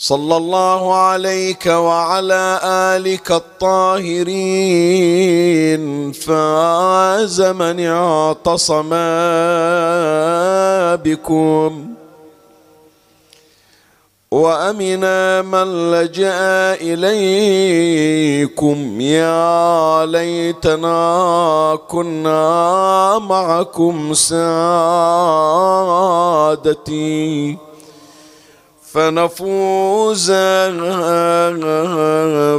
صلى الله عليك وعلى آلك الطاهرين فاز من اعتصم بكم وأمنا من لجأ إليكم يا ليتنا كنا معكم سادتي فنفوز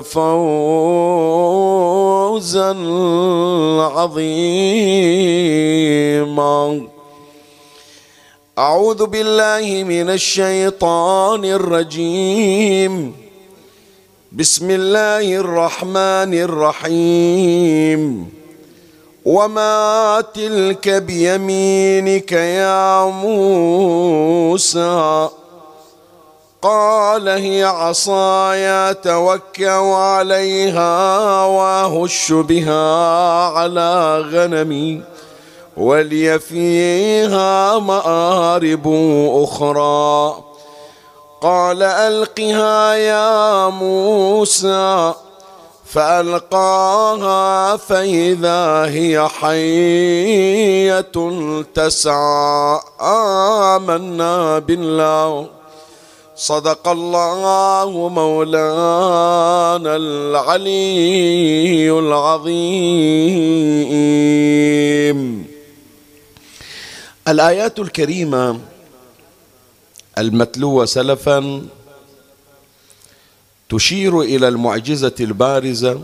فوزا عظيما. أعوذ بالله من الشيطان الرجيم. بسم الله الرحمن الرحيم. وما تلك بيمينك يا موسى؟ قال هي عصاي توكأ عليها وأهش بها على غنمي ولي فيها مآرب أخرى. قال ألقها يا موسى فألقاها فإذا هي حية تسعى. آمنا بالله. صدق الله مولانا العلي العظيم. الآيات الكريمة المتلوة سلفا تشير إلى المعجزة البارزة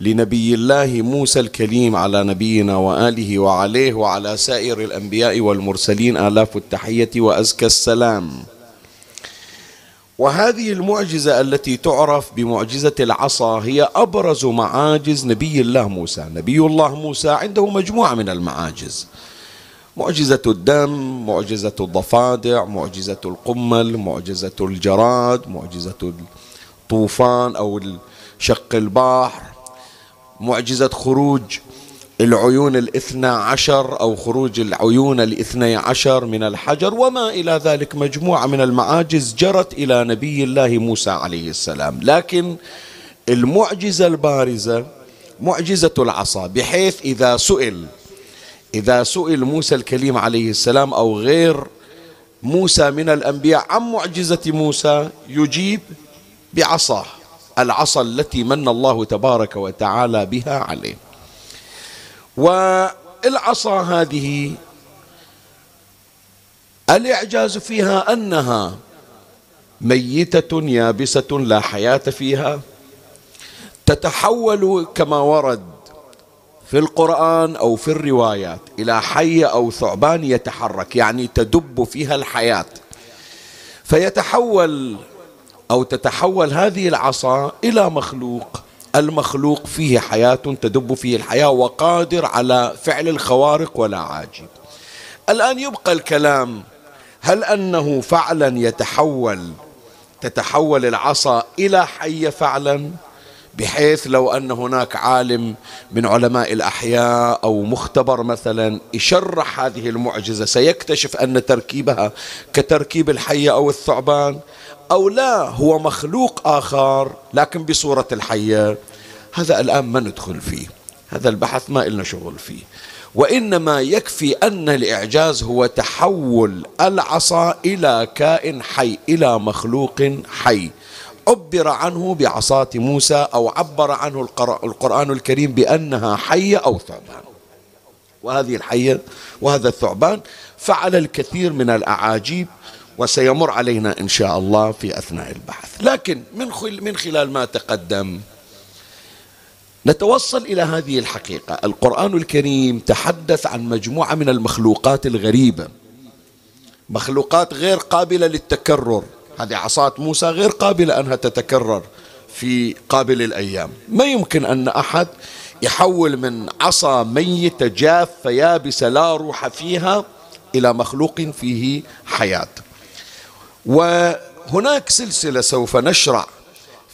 لنبي الله موسى الكليم على نبينا وآله وعليه وعلى سائر الأنبياء والمرسلين آلاف التحية وأزكى السلام. وهذه المعجزة التي تعرف بمعجزة العصا هي أبرز معاجز نبي الله موسى. نبي الله موسى عنده مجموعة من المعاجز. معجزة الدم معجزة الضفادع معجزة القمل معجزة الجراد معجزة الطوفان أو شق البحر معجزة خروج. العيون الاثنى عشر أو خروج العيون الاثني عشر من الحجر وما إلى ذلك مجموعة من المعاجز جرت إلى نبي الله موسى عليه السلام. لكن المعجزة البارزة معجزة العصا بحيث إذا سئل إذا سئل موسى الكليم عليه السلام أو غير موسى من الأنبياء عن معجزة موسى يجيب بعصاه العصا التي من الله تبارك وتعالى بها عليه. والعصا هذه الإعجاز فيها أنها ميتة يابسة لا حياة فيها تتحول كما ورد في القرآن أو في الروايات إلى حي أو ثعبان يتحرك يعني تدب فيها الحياة. فيتحول أو تتحول هذه العصا إلى مخلوق. المخلوق فيه حياة تدب فيه الحياة وقادر على فعل الخوارق ولا عاجب. الآن يبقى الكلام هل أنه فعلا يتحول تتحول العصا إلى حية فعلا؟ بحيث لو أن هناك عالم من علماء الأحياء أو مختبر مثلا يشرح هذه المعجزة سيكتشف أن تركيبها كتركيب الحية أو الثعبان أو لا هو مخلوق آخر لكن بصورة الحية. هذا الآن ما ندخل فيه. هذا البحث ما إلنا شغل فيه. وإنما يكفي أن الإعجاز هو تحول العصا إلى كائن حي إلى مخلوق حي. عبر عنه بعصاة موسى أو عبر عنه القرآن الكريم بأنها حية أو ثعبان. وهذه الحية وهذا الثعبان فعل الكثير من الأعاجيب وسيمر علينا إن شاء الله في أثناء البحث. لكن من من خلال ما تقدم نتوصل إلى هذه الحقيقة. القرآن الكريم تحدث عن مجموعة من المخلوقات الغريبة. مخلوقات غير قابلة للتكرر. هذه عصاة موسى غير قابلة أنها تتكرر في قابل الأيام. ما يمكن أن أحد يحول من عصا ميتة جافة يابسة لا روح فيها إلى مخلوق فيه حياة. وهناك سلسلة سوف نشرع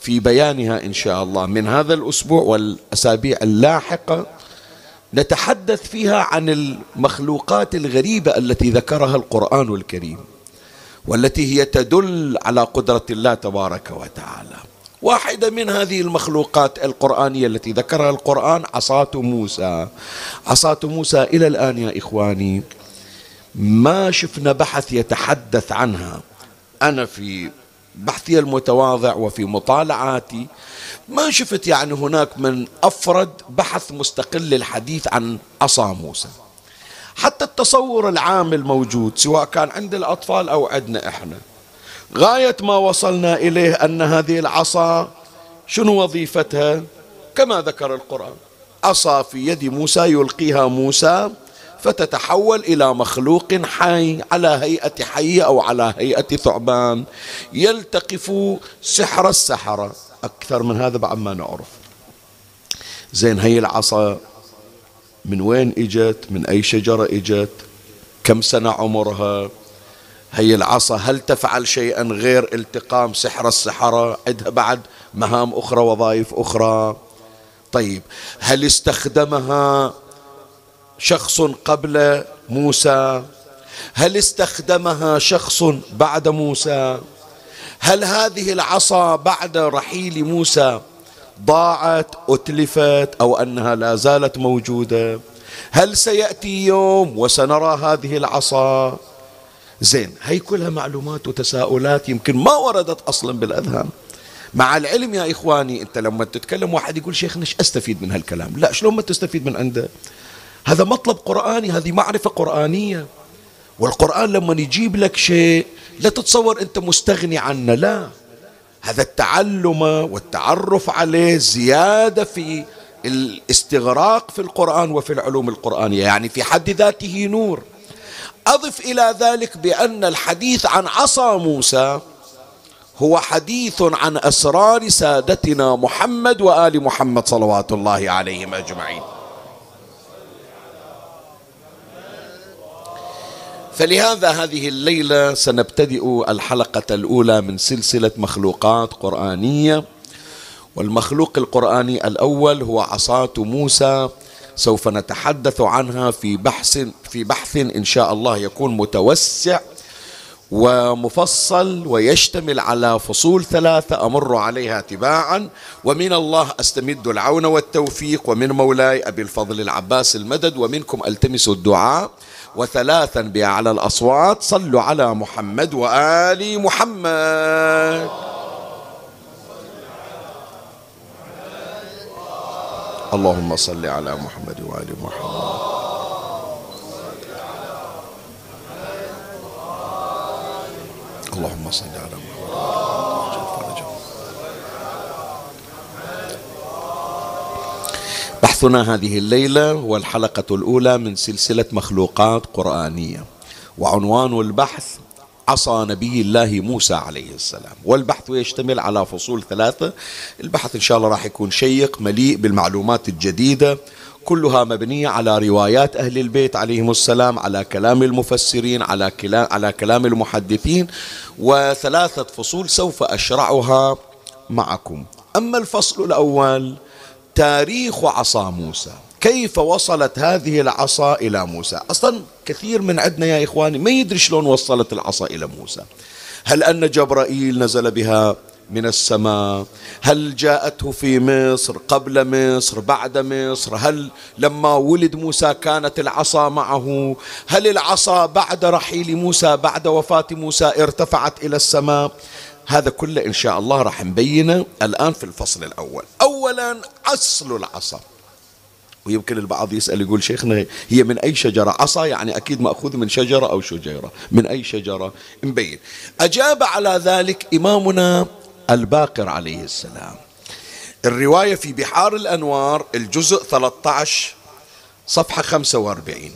في بيانها إن شاء الله. من هذا الأسبوع والأسابيع اللاحقة نتحدث فيها عن المخلوقات الغريبة التي ذكرها القرآن الكريم. والتي هي تدل على قدرة الله تبارك وتعالى. واحدة من هذه المخلوقات القرآنية التي ذكرها القرآن عصاة موسى. عصاة موسى إلى الآن يا إخواني ما شفنا بحث يتحدث عنها. أنا في بحثي المتواضع وفي مطالعاتي ما شفت يعني هناك من أفرد بحث مستقل للحديث عن عصا موسى. حتى التصور العام الموجود سواء كان عند الأطفال أو عندنا إحنا. غاية ما وصلنا إليه أن هذه العصا شنو وظيفتها؟ كما ذكر القرآن عصا في يد موسى يلقيها موسى فتتحول إلى مخلوق حي على هيئة حية أو على هيئة ثعبان يلتقف سحر السحرة. أكثر من هذا بعد ما نعرف. زين هي العصا من وين إجت؟ من أي شجرة إجت؟ كم سنة عمرها؟ هي العصا هل تفعل شيئا غير التقام سحر السحرة؟ عندها بعد مهام أخرى وظائف أخرى. طيب هل استخدمها شخص قبل موسى؟ هل استخدمها شخص بعد موسى؟ هل هذه العصا بعد رحيل موسى؟ ضاعت أتلفت أو أنها لا زالت موجودة. هل سيأتي يوم وسنرى هذه العصا؟ زين هي كلها معلومات وتساؤلات يمكن ما وردت أصلا بالأذهان. مع العلم يا إخواني أنت لما تتكلم واحد يقول شيخنا إيش أستفيد من هالكلام. لا شلون ما تستفيد من عنده؟ هذا مطلب قرآني هذه معرفة قرآنية. والقرآن لما يجيب لك شيء لا تتصور أنت مستغني عنه لا. هذا التعلم والتعرف عليه زيادة في الاستغراق في القرآن وفي العلوم القرآنية يعني في حد ذاته نور. أضف إلى ذلك بأن الحديث عن عصا موسى هو حديث عن أسرار سادتنا محمد وآل محمد صلوات الله عليهم أجمعين. فلهذا هذه الليلة سنبتدئ الحلقة الأولى من سلسلة مخلوقات قرآنية. والمخلوق القرآني الأول هو عصاة موسى سوف نتحدث عنها في بحث في بحث إن شاء الله يكون متوسع ومفصل ويشتمل على فصول ثلاثة أمر عليها تباعا. ومن الله أستمد العون والتوفيق. ومن مولاي أبي الفضل العباس المدد. ومنكم ألتمس الدعاء. وثلاثا بأعلى الأصوات صلوا على محمد وآل محمد. اللهم صل على محمد وآل محمد. اللهم صل على محمد بحثنا هذه الليلة هو الحلقة الأولى من سلسلة مخلوقات قرآنية. وعنوان البحث عصا نبي الله موسى عليه السلام. والبحث يشتمل على فصول ثلاثة. البحث إن شاء الله راح يكون شيق مليء بالمعلومات الجديدة. كلها مبنية على روايات أهل البيت عليهم السلام على كلام المفسرين على كلام, على كلام المحدثين. وثلاثة فصول سوف أشرعها معكم. أما الفصل الأول تاريخ عصا موسى. كيف وصلت هذه العصا إلى موسى؟ أصلا كثير من عندنا يا إخواني ما يدري شلون وصلت العصا إلى موسى. هل أن جبرائيل نزل بها من السماء؟ هل جاءته في مصر قبل مصر بعد مصر؟ هل لما ولد موسى كانت العصا معه؟ هل العصا بعد رحيل موسى بعد وفاة موسى ارتفعت إلى السماء؟ هذا كله إن شاء الله راح نبينه الآن في الفصل الأول. أولا أصل العصا. ويمكن البعض يسأل يقول شيخنا هي من أي شجرة؟ عصا يعني أكيد مأخوذ من شجرة أو شجيرة من أي شجرة؟ مبين أجاب على ذلك إمامنا الباقر عليه السلام. الرواية في بحار الأنوار الجزء 13 صفحة 45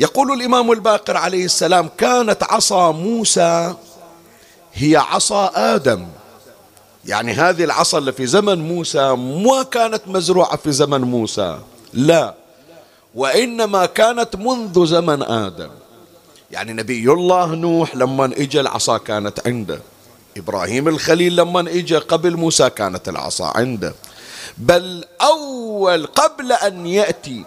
يقول الإمام الباقر عليه السلام كانت عصا موسى هي عصا آدم. يعني هذه العصا اللي في زمن موسى ما كانت مزروعة في زمن موسى. لا. وإنما كانت منذ زمن آدم. يعني نبي الله نوح لما اجى العصا كانت عنده. إبراهيم الخليل لما اجى قبل موسى كانت العصا عنده. بل أول قبل أن يأتي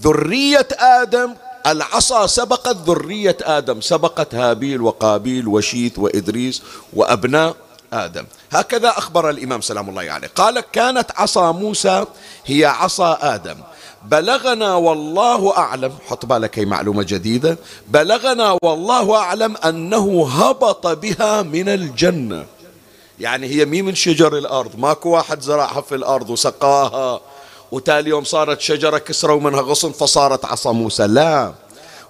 ذرية آدم العصا سبقت ذرية آدم سبقت هابيل وقابيل وشيث وإدريس وأبناء آدم. هكذا أخبر الإمام سلام الله عليه. قال كانت عصا موسى هي عصا آدم. بلغنا والله أعلم حط بالك هي معلومة جديدة. بلغنا والله أعلم أنه هبط بها من الجنة. يعني هي مي من شجر الأرض ماكو واحد زرعها في الأرض وسقاها. وتالي يوم صارت شجرة كسروا منها غصن فصارت عصا موسى. لا.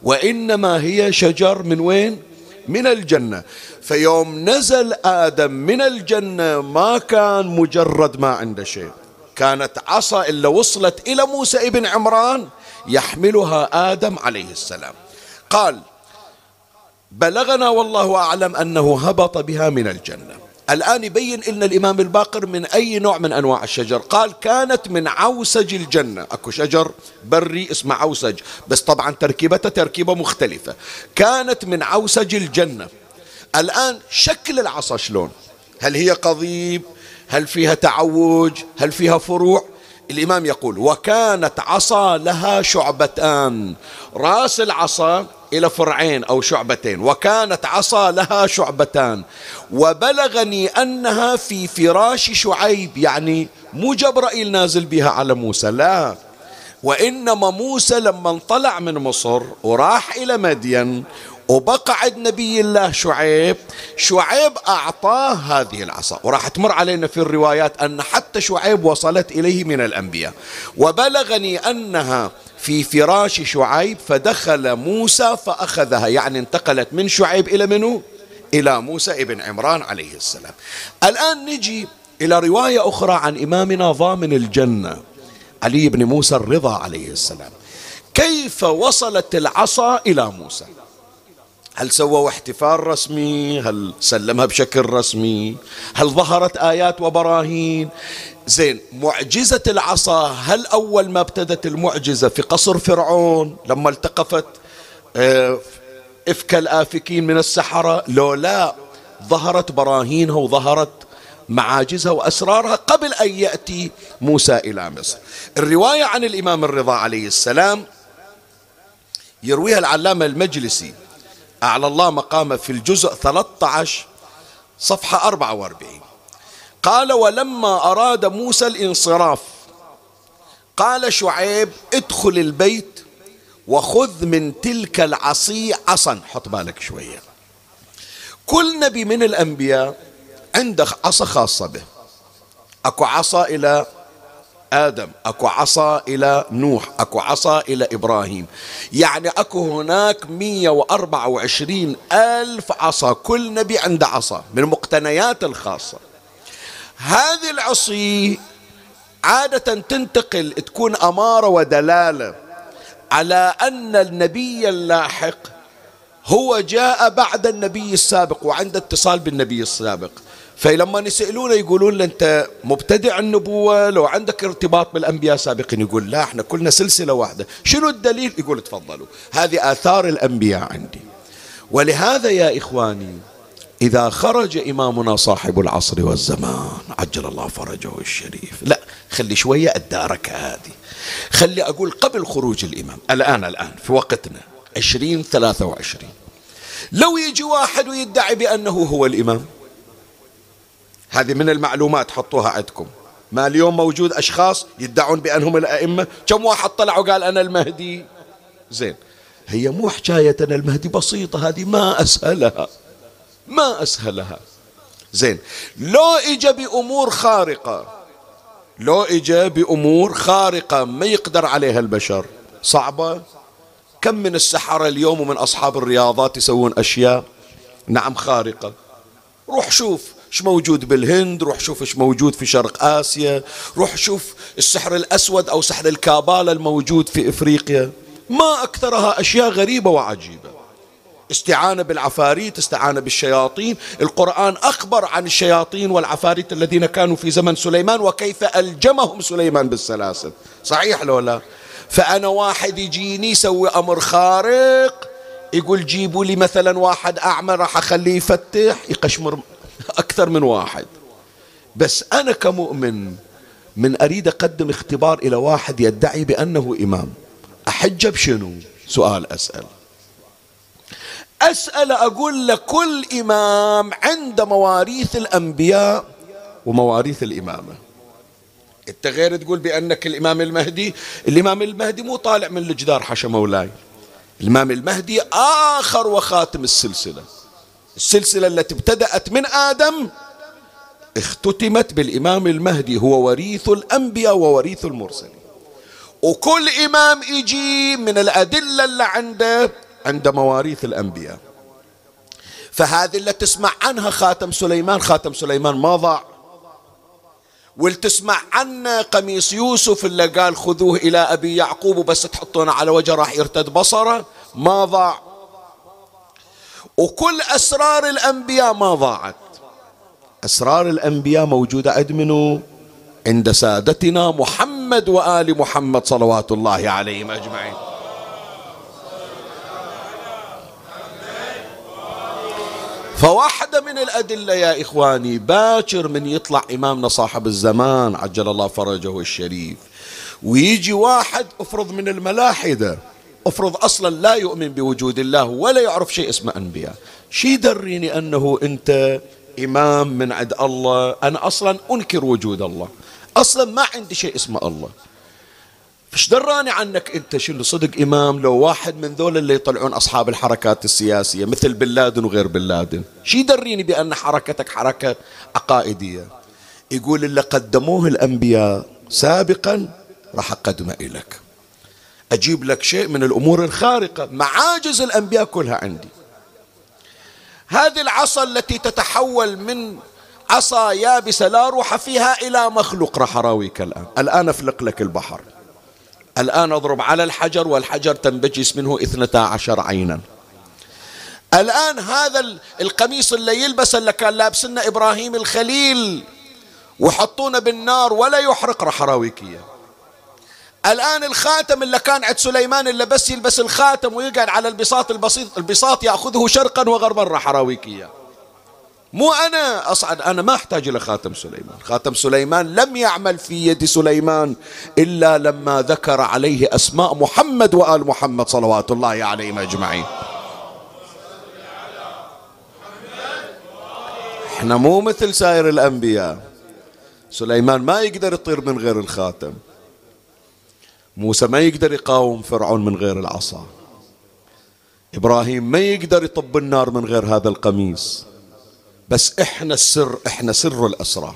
وإنما هي شجر من وين? من الجنة. فيوم نزل آدم من الجنة ما كان مجرد ما عنده شيء. كانت عصا إلا وصلت إلى موسى ابن عمران يحملها آدم عليه السلام. قال بلغنا والله أعلم أنه هبط بها من الجنة. الآن يبين إن الإمام الباقر من أي نوع من أنواع الشجر. قال كانت من عوسج الجنة. أكو شجر بري اسمه عوسج بس طبعا تركيبته تركيبة مختلفة. كانت من عوسج الجنة. الآن شكل العصا شلون؟ هل هي قضيب؟ هل فيها تعوج؟ هل فيها فروع؟ الإمام يقول وكانت عصا لها شعبتان. رأس العصا إلى فرعين أو شعبتين وكانت عصا لها شعبتان. وبلغني أنها في فراش شعيب يعني مو جبرائيل نازل بها على موسى لا. وإنما موسى لما انطلع من مصر وراح إلى مدين وبقى عند نبي الله شعيب شعيب أعطاه هذه العصا. وراح تمر علينا في الروايات أن حتى شعيب وصلت إليه من الأنبياء. وبلغني أنها في فراش شعيب فدخل موسى فأخذها. يعني انتقلت من شعيب إلى منو؟ إلى موسى ابن عمران عليه السلام. الآن نجي إلى رواية أخرى عن إمامنا ضامن الجنة علي بن موسى الرضا عليه السلام. كيف وصلت العصا إلى موسى؟ هل سووا احتفال رسمي؟ هل سلمها بشكل رسمي؟ هل ظهرت آيات وبراهين؟ زين معجزة العصا هل أول ما ابتدت المعجزة في قصر فرعون لما التقفت آه، إفك الآفكين من السحرة؟ لو لا ظهرت براهينها وظهرت معاجزها وأسرارها قبل أن يأتي موسى إلى مصر. الرواية عن الإمام الرضا عليه السلام يرويها العلامة المجلسي. أعلى الله مقامه في الجزء 13 صفحة 44 قال ولما أراد موسى الانصراف قال شعيب ادخل البيت وخذ من تلك العصي عصا. حط بالك شوية. كل نبي من الأنبياء عنده عصا خاصة به. أكو عصا إلى آدم. أكو عصا إلى نوح أكو عصا إلى إبراهيم. يعني أكو هناك 124 ألف عصا كل نبي عنده عصا من المقتنيات الخاصة. هذه العصي عادة تنتقل تكون أمارة ودلالة على أن النبي اللاحق هو جاء بعد النبي السابق وعنده اتصال بالنبي السابق. فلما يسألونه يقولون له أنت مبتدع النبوة لو عندك ارتباط بالأنبياء السابقين يقول لا إحنا كلنا سلسلة واحدة. شنو الدليل؟ يقول تفضلوا. هذه آثار الأنبياء عندي. ولهذا يا إخواني إذا خرج إمامنا صاحب العصر والزمان عجل الله فرجه الشريف. لا خلي شوية الدارك هذه. خلي أقول قبل خروج الإمام الآن الآن في وقتنا عشرين ثلاثة وعشرين. لو يجي واحد ويدعي بأنه هو الإمام هذه من المعلومات حطوها عندكم. ما اليوم موجود أشخاص يدعون بأنهم الأئمة. كم واحد طلع وقال أنا المهدي؟ زين. هي مو حكاية أنا المهدي بسيطة هذه ما أسهلها. ما أسهلها. زين. لو إجا بأمور خارقة لو إجا بأمور خارقة ما يقدر عليها البشر. صعبة؟ كم من السحرة اليوم ومن أصحاب الرياضات يسوون أشياء؟ نعم خارقة. روح شوف. إيش موجود بالهند؟ روح شوف إيش موجود في شرق آسيا. روح شوف السحر الأسود أو سحر الكابالا الموجود في إفريقيا. ما أكثرها أشياء غريبة وعجيبة. استعانة بالعفاريت استعانة بالشياطين. القرآن أخبر عن الشياطين والعفاريت الذين كانوا في زمن سليمان وكيف ألجمهم سليمان بالسلاسل. صحيح لو لا؟ فأنا واحد يجيني يسوي أمر خارق يقول جيبوا لي مثلا واحد أعمى راح أخليه يفتح يقشمر أكثر من واحد. بس أنا كمؤمن من أريد أقدم اختبار إلى واحد يدعي بأنه إمام. أحج بشنو؟ سؤال أسأل. أسأل أقول لك كل إمام عند مواريث الأنبياء ومواريث الإمامة. أنت غير تقول بأنك الإمام المهدي؟ الإمام المهدي مو طالع من الجدار حشا مولاي. الإمام المهدي آخر وخاتم السلسلة. السلسلة التي ابتدأت من آدم اختتمت بالإمام المهدي هو وريث الأنبياء ووريث المرسلين. وكل إمام يجي من الأدلة اللي عنده عند مواريث الأنبياء. فهذه اللي تسمع عنها خاتم سليمان خاتم سليمان ما ضاع. واللي تسمع عنه قميص يوسف اللي قال خذوه إلى أبي يعقوب وبس تحطونه على وجه راح يرتد بصره ما ضاع. وكل أسرار الأنبياء ما ضاعت. أسرار الأنبياء موجودة عند منو عند سادتنا محمد وآل محمد صلوات الله عليهم أجمعين. فواحدة من الأدلة يا إخواني باكر من يطلع إمامنا صاحب الزمان عجل الله فرجه الشريف. ويجي واحد افرض من الملاحدة افرض أصلا لا يؤمن بوجود الله ولا يعرف شيء اسمه انبياء. شي دريني انه انت امام من عند الله. أنا أصلا انكر وجود الله. أصلا ما عندي شيء اسمه الله. إيش دراني عنك انت شنو؟ صدق امام لو واحد من ذول اللي يطلعون اصحاب الحركات السياسية مثل بن لادن وغير بن لادن. شي دريني بأن حركتك حركة عقائدية. يقول اللي قدموه الأنبياء سابقا راح أقدمه إليك. أجيب لك شيء من الأمور الخارقة. معاجز الأنبياء كلها عندي. هذه العصا التي تتحول من عصا يابسة لا روح فيها إلى مخلوق. راح أراويك الآن. الآن أفلق لك البحر. الآن أضرب على الحجر والحجر تنبجس منه اثنتا عشر عينا. الآن هذا القميص اللي يلبس اللي كان لابسنا إبراهيم الخليل وحطونا بالنار ولا يحرق. راح أراويك إياه. الآن الخاتم اللي كان عند سليمان اللي بس يلبس الخاتم ويقعد على البساط البسيط البساط يأخذه شرقا وغربا راح أراويك إياه. مو أنا أصعد أنا ما أحتاج إلى خاتم سليمان. خاتم سليمان لم يعمل في يد سليمان إلا لما ذكر عليه أسماء محمد وآل محمد صلوات الله عليهم أجمعين. إحنا مو مثل سائر الأنبياء. سليمان ما يقدر يطير من غير الخاتم. موسى ما يقدر يقاوم فرعون من غير العصا. إبراهيم ما يقدر يطب النار من غير هذا القميص. بس إحنا السر إحنا سر الأسرار.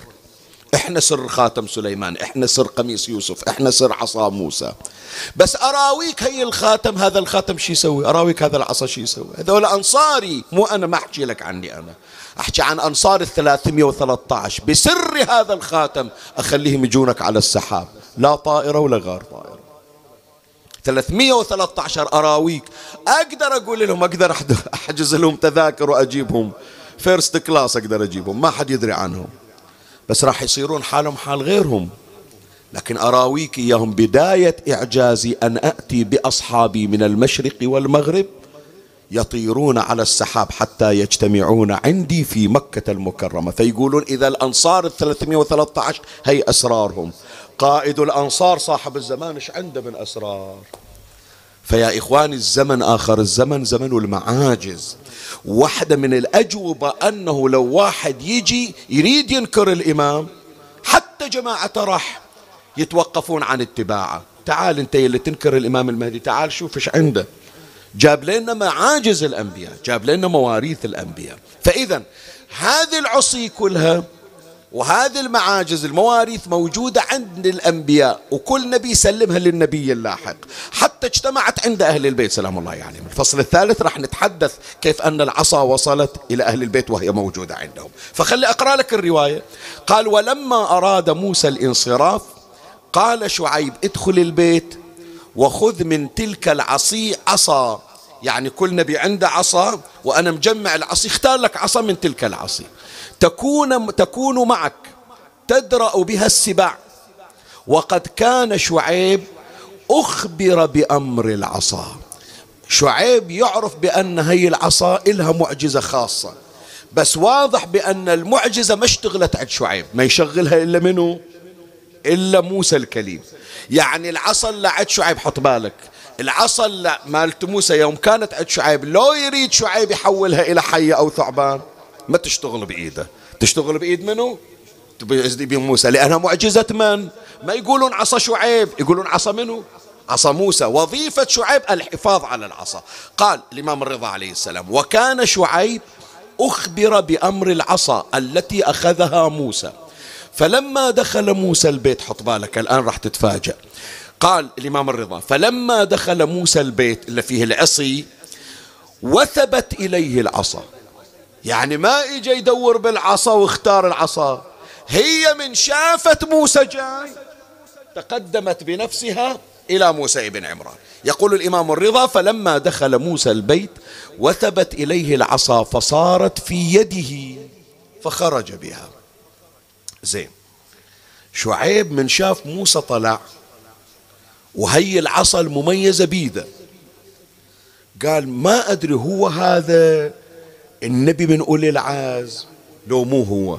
إحنا سر خاتم سليمان إحنا سر قميص يوسف إحنا سر عصا موسى. بس أراويك هي الخاتم هذا الخاتم شو يسوي؟ أراويك هذا العصا شو يسوي؟ هذول أنصاري مو أنا ما أحكي لك عني أنا. أحكي عن أنصار ال 313 بسر هذا الخاتم أخليهم يجونك على السحاب لا طائرة ولا غار طائره 313 أراويك. أقدر أقول لهم أقدر أحجز لهم تذاكر وأجيبهم. first class أقدر أجيبهم. ما حد يدري عنهم. بس راح يصيرون حالهم حال غيرهم. لكن أراويك إياهم بداية اعجازي أن اتي بأصحابي من المشرق والمغرب يطيرون على السحاب حتى يجتمعون عندي في مكة المكرمة. فيقولون إذا الأنصار ال 313 هي أسرارهم. قائد الأنصار صاحب الزمان إيش عنده من أسرار؟ فيا إخواني الزمن آخر الزمن زمن المعاجز. واحدة من الأجوبة أنه لو واحد يجي يريد ينكر الإمام حتى جماعة راح يتوقفون عن اتباعه. تعال أنت اللي تنكر الإمام المهدي تعال شوف إيش عنده. جاب لنا معاجز الأنبياء جاب لنا مواريث الأنبياء. فإذا هذه العصي كلها وهذه المعاجز المواريث موجودة عند الأنبياء وكل نبي يسلمها للنبي اللاحق. حتى اجتمعت عند أهل البيت سلام الله عليهم يعني. الفصل الثالث راح نتحدث كيف أن العصا وصلت إلى أهل البيت وهي موجودة عندهم. فخلي أقرأ لك الرواية. قال ولما أراد موسى الانصراف قال شعيب ادخل البيت وخذ من تلك العصي عصا. يعني كل نبي عنده عصا وأنا مجمع العصي اختار لك عصا من تلك العصي. تكون تكون معك تدرأ بها السباع. وقد كان شعيب أخبر بأمر العصا. شعيب يعرف بأن هي العصا إلها معجزة خاصة بس واضح بأن المعجزة ما اشتغلت عند شعيب ما يشغلها إلا منه إلا موسى الكليم. يعني العصا اللي عند شعيب حط بالك. العصا اللي مالت موسى يوم كانت عند شعيب لو يريد شعيب يحولها إلى حية أو ثعبان ما تشتغل بإيده. تشتغل بإيد منو؟ موسى. لأنها معجزة من؟ ما يقولون عصا شعيب. يقولون عصا منو؟ عصا موسى. وظيفة شعيب الحفاظ على العصا. قال الإمام الرضا عليه السلام وكان شعيب أخبر بأمر العصا التي أخذها موسى. فلما دخل موسى البيت حط بالك الآن راح تتفاجأ. قال الإمام الرضا فلما دخل موسى البيت اللي فيه العصي وثبت إليه العصا. يعني ما اجى يدور بالعصا واختار العصا. هي من شافت موسى جاي تقدمت بنفسها إلى موسى بن عمران. يقول الإمام الرضا فلما دخل موسى البيت وثبت إليه العصا فصارت في يده فخرج بها. زين. شعيب من شاف موسى طلع وهي العصا المميزة بيده. قال ما أدري هو هذا النبي من أولي العزم لو مو هو.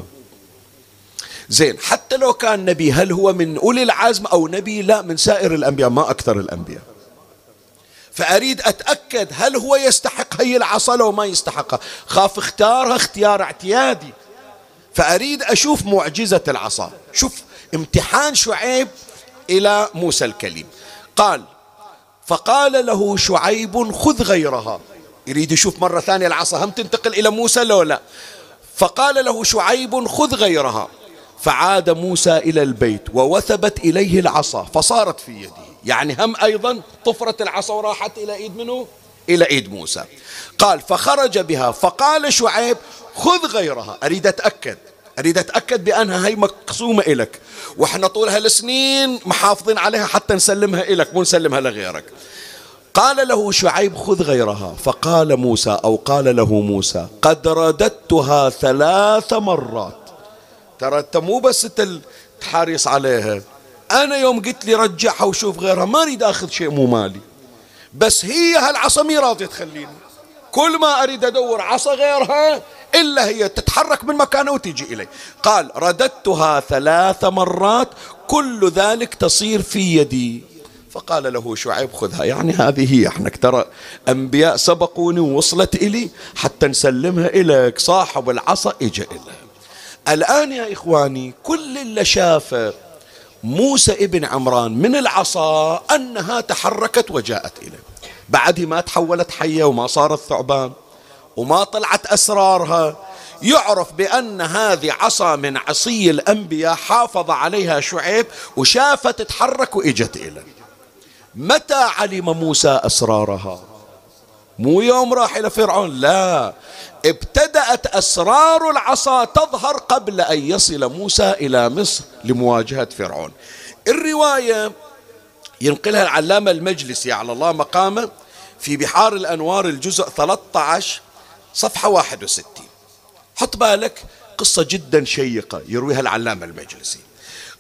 زين حتى لو كان نبي هل هو من أولي العزم أو نبي؟ لا من سائر الأنبياء ما أكثر الأنبياء. فأريد أتأكد هل هو يستحق هي العصا لو ما يستحقها. خاف اختارها اختيار اعتيادي. فأريد أشوف معجزة العصا. شوف امتحان شعيب إلى موسى الكليم. قال فقال له شعيب خذ غيرها. يريد يشوف مرة ثانية العصا هم تنتقل إلى موسى لو لا فقال له شعيب خذ غيرها. فعاد موسى إلى البيت ووثبت إليه العصا فصارت في يده. يعني هم أيضا طفرت العصا وراحت إلى إيد منه إلى إيد موسى. قال فخرج بها فقال شعيب خذ غيرها. أريد أتأكد. أريد أتأكد بأنها هي مقسومة إلك. وإحنا طول هالسنين محافظين عليها حتى نسلمها إلك مو نسلمها لغيرك. قال له شعيب خذ غيرها. فقال موسى أو قال له موسى قد رددتها ثلاث مرات. ترى أنت مو بس تحرص عليها. أنا يوم قلت لي رجعها وشوف غيرها ما أريد أخذ شيء مو مالي. بس هي هالعصا مي راضية تخليني. كل ما أريد أدور عصا غيرها إلا هي تتحرك من مكانها وتيجي إلي. قال رددتها ثلاث مرات كل ذلك تصير في يدي. فقال له شعيب خذها. يعني هذه هي. إحنا ترى أنبياء سبقوني ووصلت إلي حتى نسلمها إليك. صاحب العصا اجى الها الآن يا إخواني كل اللي شافه موسى ابن عمران من العصا أنها تحركت وجاءت إليه. بعدها ما تحولت حية وما صارت ثعبان وما طلعت أسرارها. يعرف بأن هذه عصا من عصي الأنبياء حافظ عليها شعيب وشافت تتحرك وإجت إليه. متى علم موسى أسرارها؟ مو يوم راح إلى فرعون لا. ابتدأت أسرار العصا تظهر قبل أن يصل موسى إلى مصر لمواجهة فرعون. الرواية ينقلها العلامة المجلسي على الله مقامه في بحار الأنوار الجزء 13 صفحة 61 حط بالك قصة جدا شيقة يرويها العلامة المجلسي.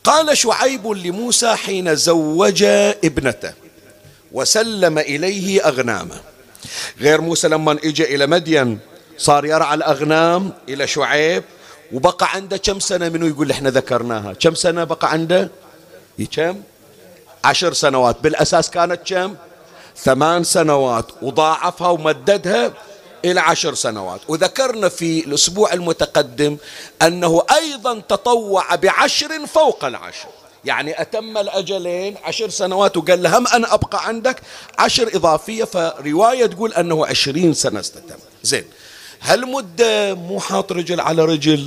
قال شعيب لموسى حين زوج ابنته وسلم إليه أغنامه غير موسى لما اجى إلى مدين صار يرعى الأغنام إلى شعيب وبقى عنده كم سنة منه يقول إحنا ذكرناها؟ كم سنة بقى عنده؟ كم؟ عشر سنوات. بالأساس كانت كم؟ ثمان سنوات. وضاعفها ومددها إلى عشر سنوات. وذكرنا في الأسبوع المتقدم أنه أيضا تطوع بعشر فوق العشر. يعني أتم الأجلين عشر سنوات وقال له هم أنا أبقى عندك عشر إضافية فرواية تقول أنه عشرين سنة استتم. زين. هالمدة مو حاط رجل على رجل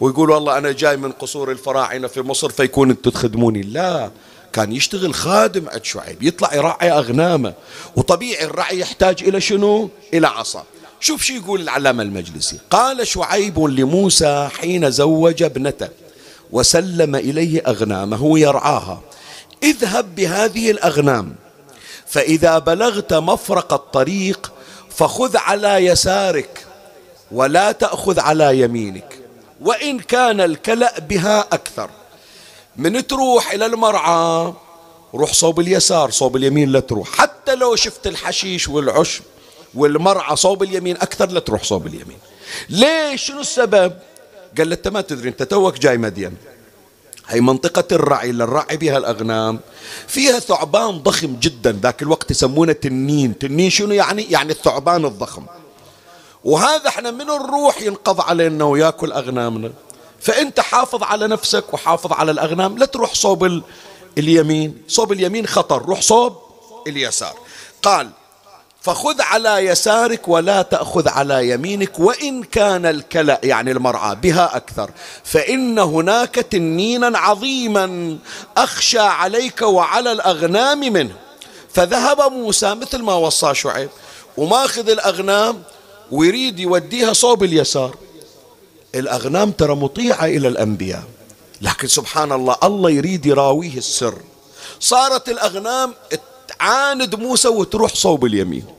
ويقول والله أنا جاي من قصور الفراعنة في مصر فيكون أنتم تخدموني؟ لا. كان يشتغل خادم عند شعيب يطلع يراعي أغنامه. وطبيعي الرعي يحتاج إلى شنو؟ إلى عصا. شوف شو يقول العلامة المجلسي. قال شعيب لموسى حين زوج ابنته وسلم إليه أغنامه يرعاها. اذهب بهذه الأغنام فإذا بلغت مفرق الطريق فخذ على يسارك ولا تأخذ على يمينك وإن كان الكلأ بها أكثر. من تروح إلى المرعى روح صوب اليسار صوب اليمين لا تروح. حتى لو شفت الحشيش والعشب والمرعى صوب اليمين أكثر لا تروح صوب اليمين. ليش؟ شنو السبب؟ قال أنت ما تدري أنت توك جاي مدين. هي منطقة الرعي اللي الرعي بها الأغنام فيها ثعبان ضخم جدا ذاك الوقت يسمونه تنين. تنين شنو يعني؟ يعني الثعبان الضخم. وهذا إحنا من نروح ينقض علينا وياكل أغنامنا؟ فأنت حافظ على نفسك وحافظ على الأغنام لا تروح صوب اليمين. صوب اليمين خطر روح صوب اليسار. قال فخذ على يسارك ولا تأخذ على يمينك وإن كان الكلأ يعني المرعى بها أكثر. فإن هناك تنينا عظيما أخشى عليك وعلى الأغنام منه. فذهب موسى مثل ما وصى شعيب وماخذ الأغنام ويريد يوديها صوب اليسار. الأغنام ترى مطيعة إلى الأنبياء. لكن سبحان الله الله يريد يراويه السر. صارت الأغنام تعاند موسى وتروح صوب اليمين.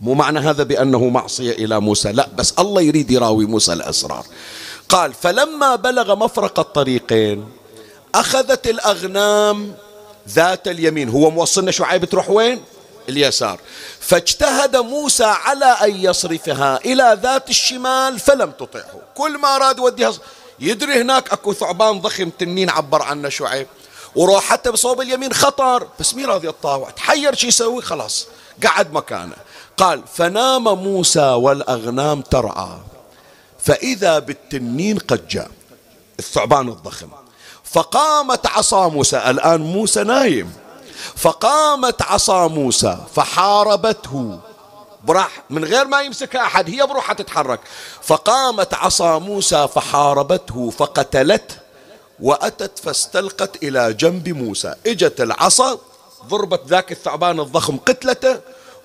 مو معنى هذا بأنه معصية إلى موسى. لا بس الله يريد يراوي موسى الأسرار. قال فلما بلغ مفرق الطريقين أخذت الأغنام ذات اليمين. هو موصلنا شعيب تروح وين؟ اليسار. فاجتهد موسى على أن يصرفها إلى ذات الشمال فلم تطعه. كل ما أراد يوديها يدري هناك أكو ثعبان ضخم تنين عبر عنه شعيب. وروح حتى بصوب اليمين خطر. بس مين راضي يتطاوع؟ تحير شو يسوي؟ خلاص. قعد مكانه. قال فنام موسى والأغنام ترعى فإذا بالتنين قد جاء. الثعبان الضخم. فقامت عصا موسى. الآن موسى نايم. فقامت عصا موسى فحاربته. براح من غير ما يمسكها أحد هي بروحها تتحرك. فقامت عصا موسى فحاربته فقتلته وأتت فاستلقت إلى جنب موسى. إجت العصا ضربت ذاك الثعبان الضخم قتلته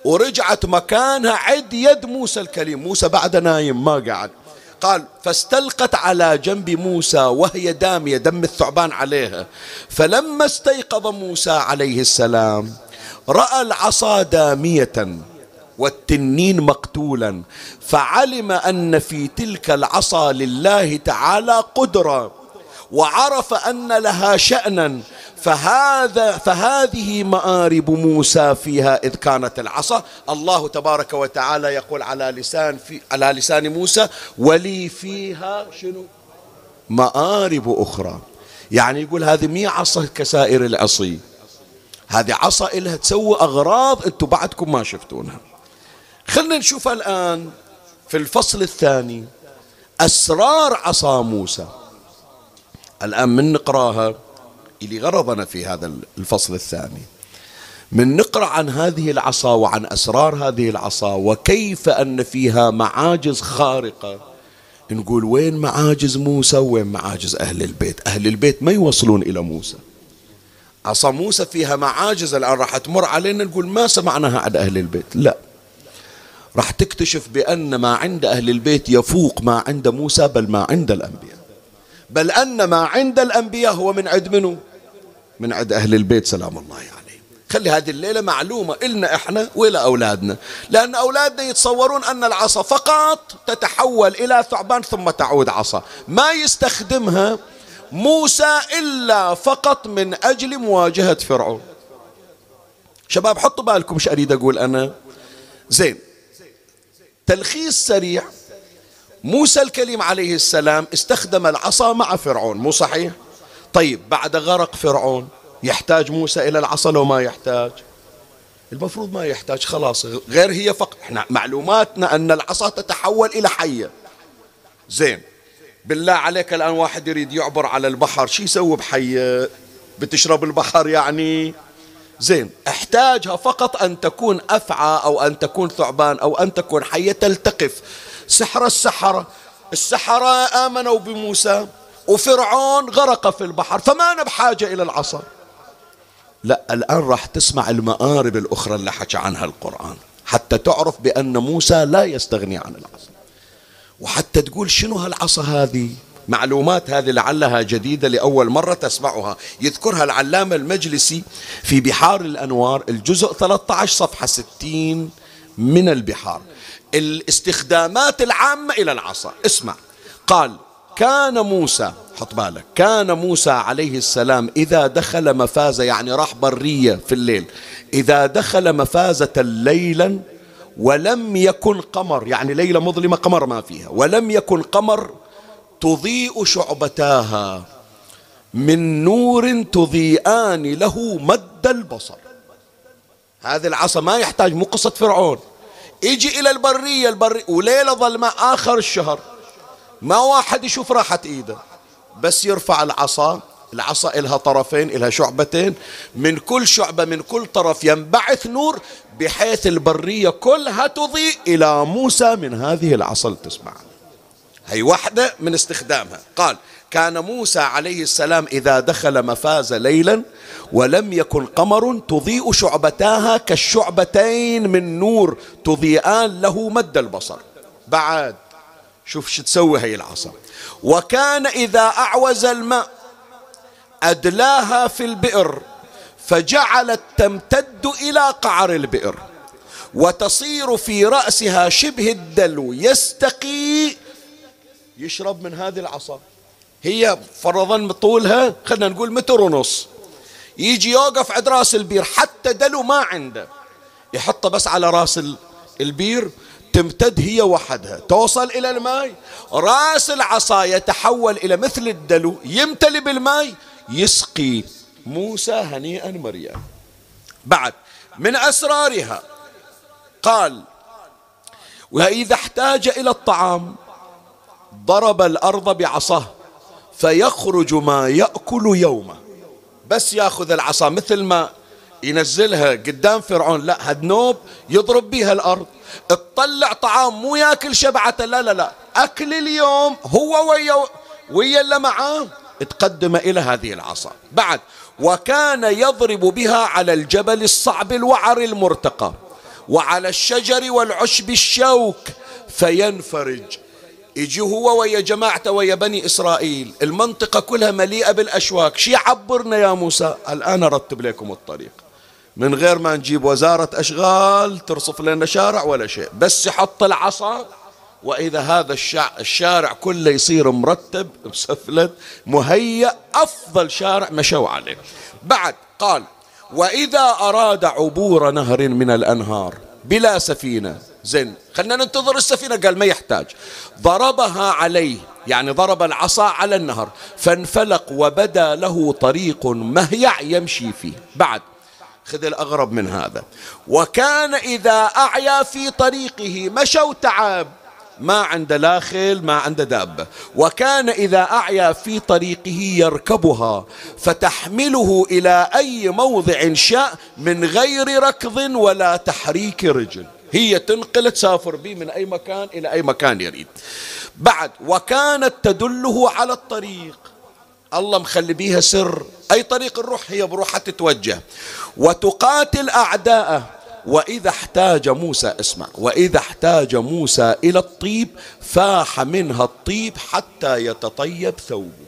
ورجعت مكانها عد يد موسى الكليم. موسى بعد نايم ما قعد. قال فاستلقت على جنب موسى وهي دامية دم الثعبان عليها. فلما استيقظ موسى عليه السلام رأى العصا دامية والتنين مقتولا. فعلم أن في تلك العصا لله تعالى قدرة وعرف أن لها شأنا فهذا فهذه مآرب موسى فيها إذ كانت العصا. الله تبارك وتعالى يقول على لسان في على لسان موسى ولي فيها شنو؟ مآرب أخرى. يعني يقول هذه مي عصا كسائر العصي. هذه عصا إلها تسوي أغراض أنتم بعدكم ما شفتونها. خلنا نشوف الآن في الفصل الثاني. أسرار عصا موسى. الآن من نقراها؟ اللي غرضنا في هذا الفصل الثاني. من نقرأ عن هذه العصا وعن أسرار هذه العصا وكيف أن فيها معاجز خارقة. نقول وين معاجز موسى وين معاجز أهل البيت؟ أهل البيت ما يوصلون إلى موسى. عصا موسى فيها معاجز الآن راح تمر علينا نقول ما سمعناها عن أهل البيت؟ لا. راح تكتشف بأن ما عند أهل البيت يفوق ما عند موسى بل ما عند الأنبياء. بل أن ما عند الأنبياء هو من عند منه من عند أهل البيت سلام الله عليه خلي هذه الليلة معلومة إلنا إحنا وإلى أولادنا. لأن أولادنا يتصورون أن العصا فقط تتحول إلى ثعبان ثم تعود عصا. ما يستخدمها موسى إلا فقط من أجل مواجهة فرعون. شباب حطوا بالكم إيش اريد أقول أنا. زين. تلخيص سريع. موسى الكليم عليه السلام استخدم العصا مع فرعون مو صحيح؟ طيب بعد غرق فرعون يحتاج موسى إلى العصا لو ما يحتاج؟ المفروض ما يحتاج خلاص غير هي فقط. إحنا معلوماتنا أن العصا تتحول إلى حية. زين بالله عليك الآن واحد يريد يعبر على البحر شو يسوي بحية؟ بتشرب البحر يعني؟ زين. احتاجها فقط أن تكون أفعى أو أن تكون ثعبان أو أن تكون حية تلتقف. سحر السحرة السحرة آمنوا بموسى وفرعون غرق في البحر فما أنا بحاجة إلى العصا. لا الآن راح تسمع المآرب الأخرى اللي حكى عنها القرآن حتى تعرف بأن موسى لا يستغني عن العصا. وحتى تقول شنو هالعصا هذه؟ معلومات هذه لعلها جديدة لأول مرة تسمعها. يذكرها العلامة المجلسي في بحار الأنوار الجزء 13 صفحة 60 من البحار. الاستخدامات العامة إلى العصا. اسمع. قال كان موسى حط بالك كان موسى عليه السلام إذا دخل مفازة يعني راح برية في الليل إذا دخل مفازة ليلا ولم يكن قمر يعني ليلة مظلمة قمر ما فيها ولم يكن قمر تضيء شعبتاها من نور تضيئان له مد البصر. هذه العصا ما يحتاج مو قصة فرعون. يجي إلى البرية البرية وليلة ظلمة آخر الشهر. ما واحد يشوف راحة إيده. بس يرفع العصا العصا إلها طرفين إلها شعبتين. من كل شعبة من كل طرف ينبعث نور بحيث البرية كلها تضيء إلى موسى من هذه العصا اللي تسمع هي واحدة من استخدامها. قال كان موسى عليه السلام إذا دخل مفاز ليلا ولم يكن قمر تضيء شعبتاها كالشعبتين من نور تضيئان له مد البصر. بعد. شوف شو تسوي هي العصا. وكان إذا أعوز الماء أدلاها في البئر فجعلت تمتد إلى قعر البئر وتصير في رأسها شبه الدلو يستقي يشرب من هذه العصا. هي فرضا طولها خلينا نقول متر ونص. يجي يوقف عند راس البير حتى دلو ما عنده. يحطه بس على راس البير تمتد هي وحدها. توصل إلى الماء. راس العصا يتحول إلى مثل الدلو يمتلي بالماء يسقي موسى هنيئا مريم بعد من أسرارها قال وإذا احتاج إلى الطعام ضرب الأرض بعصاه فيخرج ما يأكل يومه. بس ياخذ العصا مثل ما ينزلها قدام فرعون. لا هدنوب يضرب بها الأرض. تطلع طعام مو ياكل شبعته. لا لا لا. أكل اليوم هو ويا ويا اللي معاه تقدم إلى هذه العصا. بعد وكان يضرب بها على الجبل الصعب الوعر المرتقى وعلى الشجر والعشب الشوك فينفرج. يجي هو ويا جماعته ويا بني إسرائيل المنطقة كلها مليئة بالأشواك شي عبرنا يا موسى؟ الآن أرتب لكم الطريق. من غير ما نجيب وزارة أشغال ترصف لنا شارع ولا شيء بس يحط العصا وإذا هذا الشارع كله يصير مرتب مسفلت مهيأ أفضل شارع مشوا عليه. بعد قال وإذا أراد عبور نهر من الأنهار بلا سفينة زين. خلنا ننتظر السفينة. قال ما يحتاج. ضربها عليه يعني ضرب العصا على النهر فانفلق وبدا له طريق مهيع يمشي فيه. بعد خذ الأغرب من هذا. وكان إذا أعيا في طريقه مشوا تعاب ما عنده لا خيل ما عنده دابة. وكان إذا أعيا في طريقه يركبها فتحمله إلى أي موضع شاء من غير ركض ولا تحريك رجل. هي تنقل تسافر به من أي مكان إلى أي مكان يريد. بعد وكانت تدله على الطريق. الله مخلي بيها سر. أي طريق الروح هي بروحها تتوجه. وتقاتل أعداءه. وإذا احتاج موسى اسمع. وإذا احتاج موسى إلى الطيب فاح منها الطيب حتى يتطيب ثوبه.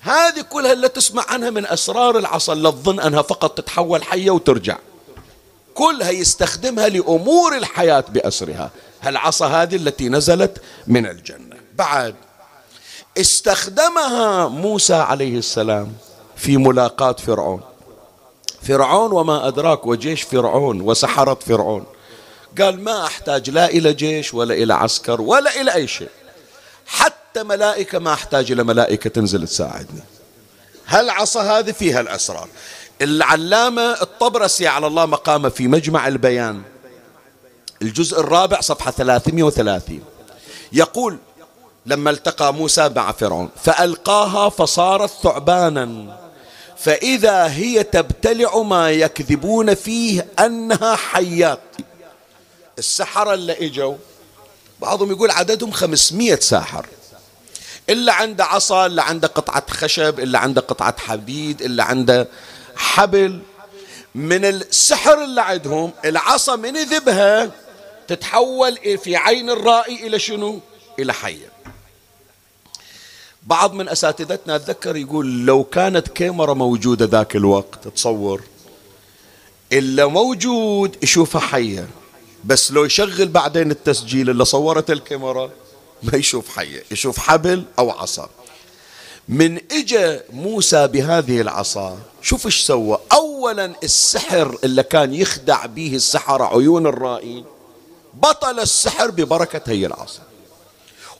هذه كلها اللي تسمع عنها من أسرار العصا لا تظن أنها فقط تتحول حية وترجع. كلها يستخدمها لأمور الحياة بأسرها. هالعصا هذه التي نزلت من الجنة؟ بعد. استخدمها موسى عليه السلام في ملاقاة فرعون. فرعون وما أدراك وجيش فرعون وسحرة فرعون. قال ما أحتاج لا إلى جيش ولا إلى عسكر ولا إلى أي شيء. حتى ملائكة ما أحتاج إلى ملائكة تنزل تساعدني. هالعصا هذه فيها الأسرار؟ العلامة الطبرسي على الله مقامه في مجمع البيان. الجزء الرابع صفحة 330 يقول لما التقى موسى مع فرعون فألقاها فصارت ثعبانا فإذا هي تبتلع ما يكذبون فيه أنها حيات. السحرة اللي إجوا بعضهم يقول عددهم خمسمية ساحر. إلا عنده عصا إلا عنده قطعة خشب إلا عنده قطعة حديد إلا عنده حبل من السحر اللي عندهم العصا من يذبها تتحول في عين الرائي إلى شنو؟ إلى حية. بعض من أساتذتنا أتذكر يقول لو كانت كاميرا موجودة ذاك الوقت تصور إلا موجود يشوفها حية. بس لو يشغل بعدين التسجيل اللي صورت الكاميرا ما يشوف حية يشوف حبل أو عصا. من اجى موسى بهذه العصا شوف إيش سوى. اولا السحر اللي كان يخدع به السحرة عيون الرائين بطل السحر ببركة هي العصا.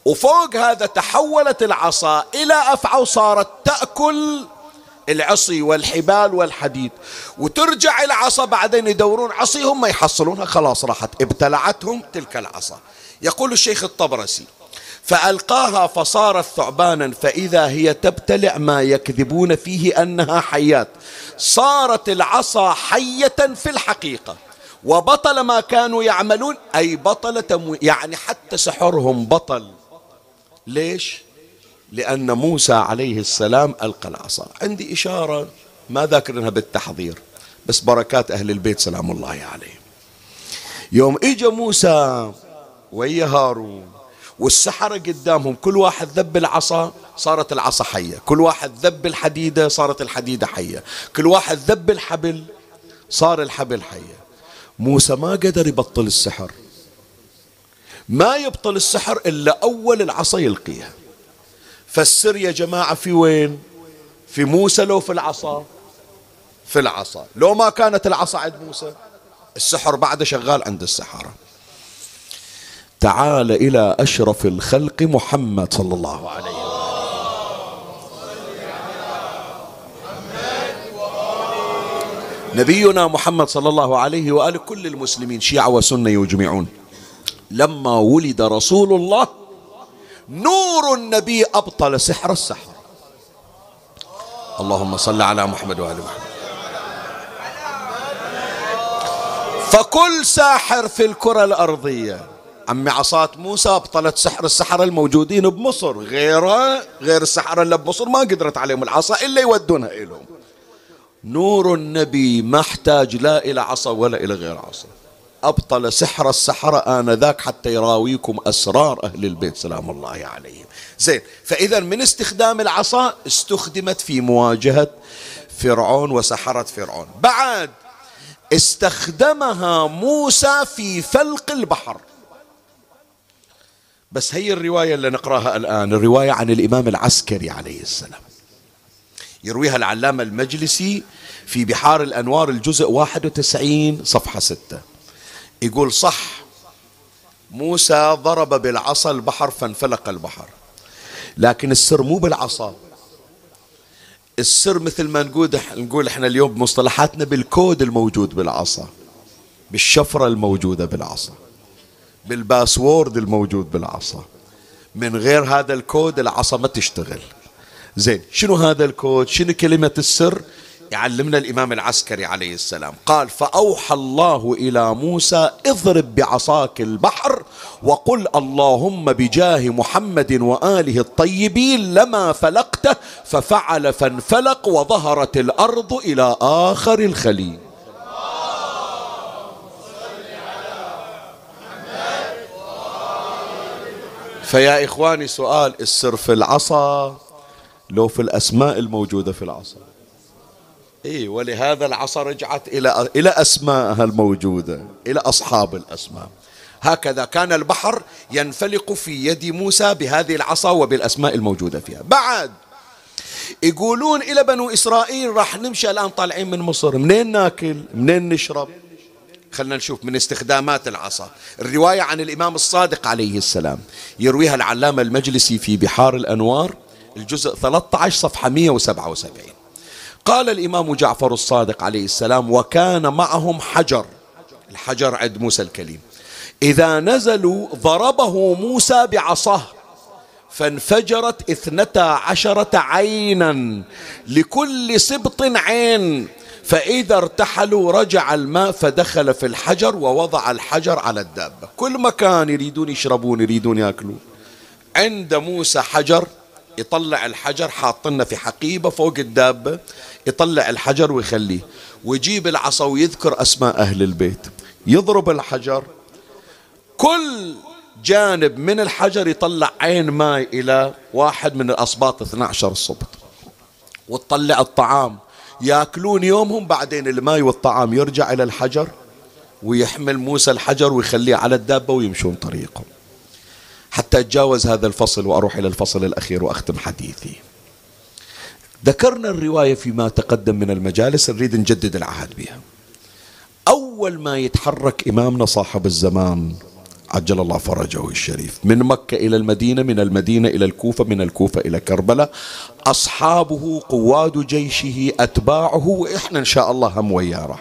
وفوق هذا تحولت العصا إلى أفعى وصارت تأكل العصي والحبال والحديد. وترجع العصا بعدين يدورون عصيهم ما يحصلونها خلاص راحت ابتلعتهم تلك العصا. يقول الشيخ الطبرسي فألقاها فصارت ثعبانا فإذا هي تبتلع ما يكذبون فيه أنها حيات. صارت العصا حية في الحقيقة. وبطل ما كانوا يعملون أي بطل تمو يعني حتى سحرهم بطل. ليش؟ لأن موسى عليه السلام ألقى العصا. عندي إشارة ما ذاكرنها بالتحضير بس بركات أهل البيت سلام الله عليهم. يوم إجا موسى ويا هارون والسحرة قدامهم كل واحد ذب العصا صارت العصا حية. كل واحد ذب الحديدة صارت الحديدة حية. كل واحد ذب الحبل صار الحبل حية. موسى ما قدر يبطل السحر. ما يبطل السحر إلا أول العصا يلقيها. فالسر يا جماعة في وين؟ في موسى لو في العصا؟ في العصا. لو ما كانت العصا عند موسى السحر بعد شغال عند السحرة. تعال إلى أشرف الخلق محمد صلى الله عليه وسلم. نبينا محمد صلى الله عليه وآله كل المسلمين شيعة وسنة يجمعون. لما ولد رسول الله نور النبي أبطل سحر السحر اللهم صل على محمد وآل محمد. فكل ساحر في الكرة الأرضية. عمي عصات موسى أبطلت سحر السحرة الموجودين بمصر. غيره غير السحرة اللي بمصر ما قدرت عليهم العصا إلا يودونها إلهم. نور النبي ما احتاج لا إلى عصا ولا إلى غير عصا. أبطل سحر السحرة آنذاك حتى يراويكم أسرار أهل البيت سلام الله عليهم. زين فإذا من استخدام العصا استخدمت في مواجهة فرعون وسحرة فرعون. بعد استخدمها موسى في فلق البحر. بس هي الرواية اللي نقراها الآن الرواية عن الإمام العسكري عليه السلام. يرويها العلامة المجلسي في بحار الأنوار الجزء 91 صفحة 6 يقول صح موسى ضرب بالعصا البحر فانفلق البحر. لكن السر مو بالعصا. السر مثل ما نقول نقول إحنا اليوم بمصطلحاتنا بالكود الموجود بالعصا بالشفرة الموجودة بالعصا. بالباسورد الموجود بالعصا. من غير هذا الكود العصا ما تشتغل. زين شنو هذا الكود؟ شنو كلمة السر؟ يعلمنا الإمام العسكري عليه السلام. قال فأوحى الله إلى موسى اضرب بعصاك البحر وقل اللهم بجاه محمد وآله الطيبين لما فلقته ففعل فانفلق وظهرت الأرض إلى آخر الخليل. فيا إخواني سؤال السر في العصا لو في الأسماء الموجودة في العصا؟ إيه ولهذا العصا رجعت إلى إلى أسمائها الموجودة إلى أصحاب الأسماء. هكذا كان البحر ينفلق في يد موسى بهذه العصا وبالأسماء الموجودة فيها. بعد يقولون إلى بنو إسرائيل راح نمشي الآن طالعين من مصر منين ناكل؟ منين نشرب؟ خلنا نشوف من استخدامات العصا. الرواية عن الإمام الصادق عليه السلام. يرويها العلامة المجلسي في بحار الأنوار الجزء 13 صفحة 177 قال الإمام جعفر الصادق عليه السلام وكان معهم حجر. الحجر عند موسى الكليم. إذا نزلوا ضربه موسى بعصاه فانفجرت اثنتا عشرة عينا لكل سبط عين. فإذا ارتحلوا رجع الماء فدخل في الحجر ووضع الحجر على الدابة كل مكان يريدون يشربون يريدون يأكلون. عند موسى حجر يطلع الحجر حاطنا في حقيبة فوق الدابة يطلع الحجر ويخليه. ويجيب العصا ويذكر أسماء أهل البيت. يضرب الحجر. كل جانب من الحجر يطلع عين ماء إلى واحد من الأصباط 12 صبط وتطلع الطعام. ياكلون يومهم بعدين الماء والطعام يرجع إلى الحجر ويحمل موسى الحجر ويخليه على الدابة ويمشون طريقهم حتى أتجاوز هذا الفصل وأروح إلى الفصل الأخير وأختم حديثي. ذكرنا الرواية فيما تقدم من المجالس نريد نجدد العهد بها. أول ما يتحرك إمامنا صاحب الزمان عجل الله فرجه الشريف. من مكة إلى المدينة من المدينة إلى الكوفة من الكوفة إلى كربلاء. أصحابه قواد جيشه أتباعه وإحنا إن شاء الله هم وياه راح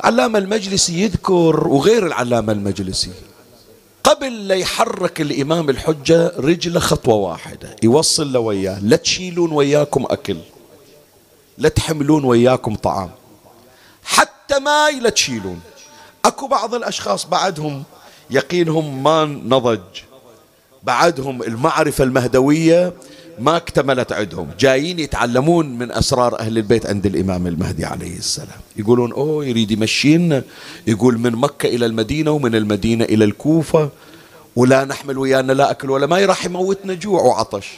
العلامة المجلسي يذكر وغير العلامة المجلسي قبل لا يحرك الإمام الحجة رجله خطوة واحدة. يوصل له وياه لا تشيلون وياكم أكل لا تحملون وياكم طعام. حتى ماي لا تشيلون. اكو بعض الاشخاص بعدهم يقينهم ما نضج بعدهم المعرفة المهدوية ما اكتملت عندهم جايين يتعلمون من أسرار أهل البيت عند الإمام المهدي عليه السلام. يقولون أوه يريد يمشينا يقول من مكة إلى المدينة ومن المدينة إلى الكوفة ولا نحمل ويانا لا أكل ولا ما راح يموتنا جوع وعطش.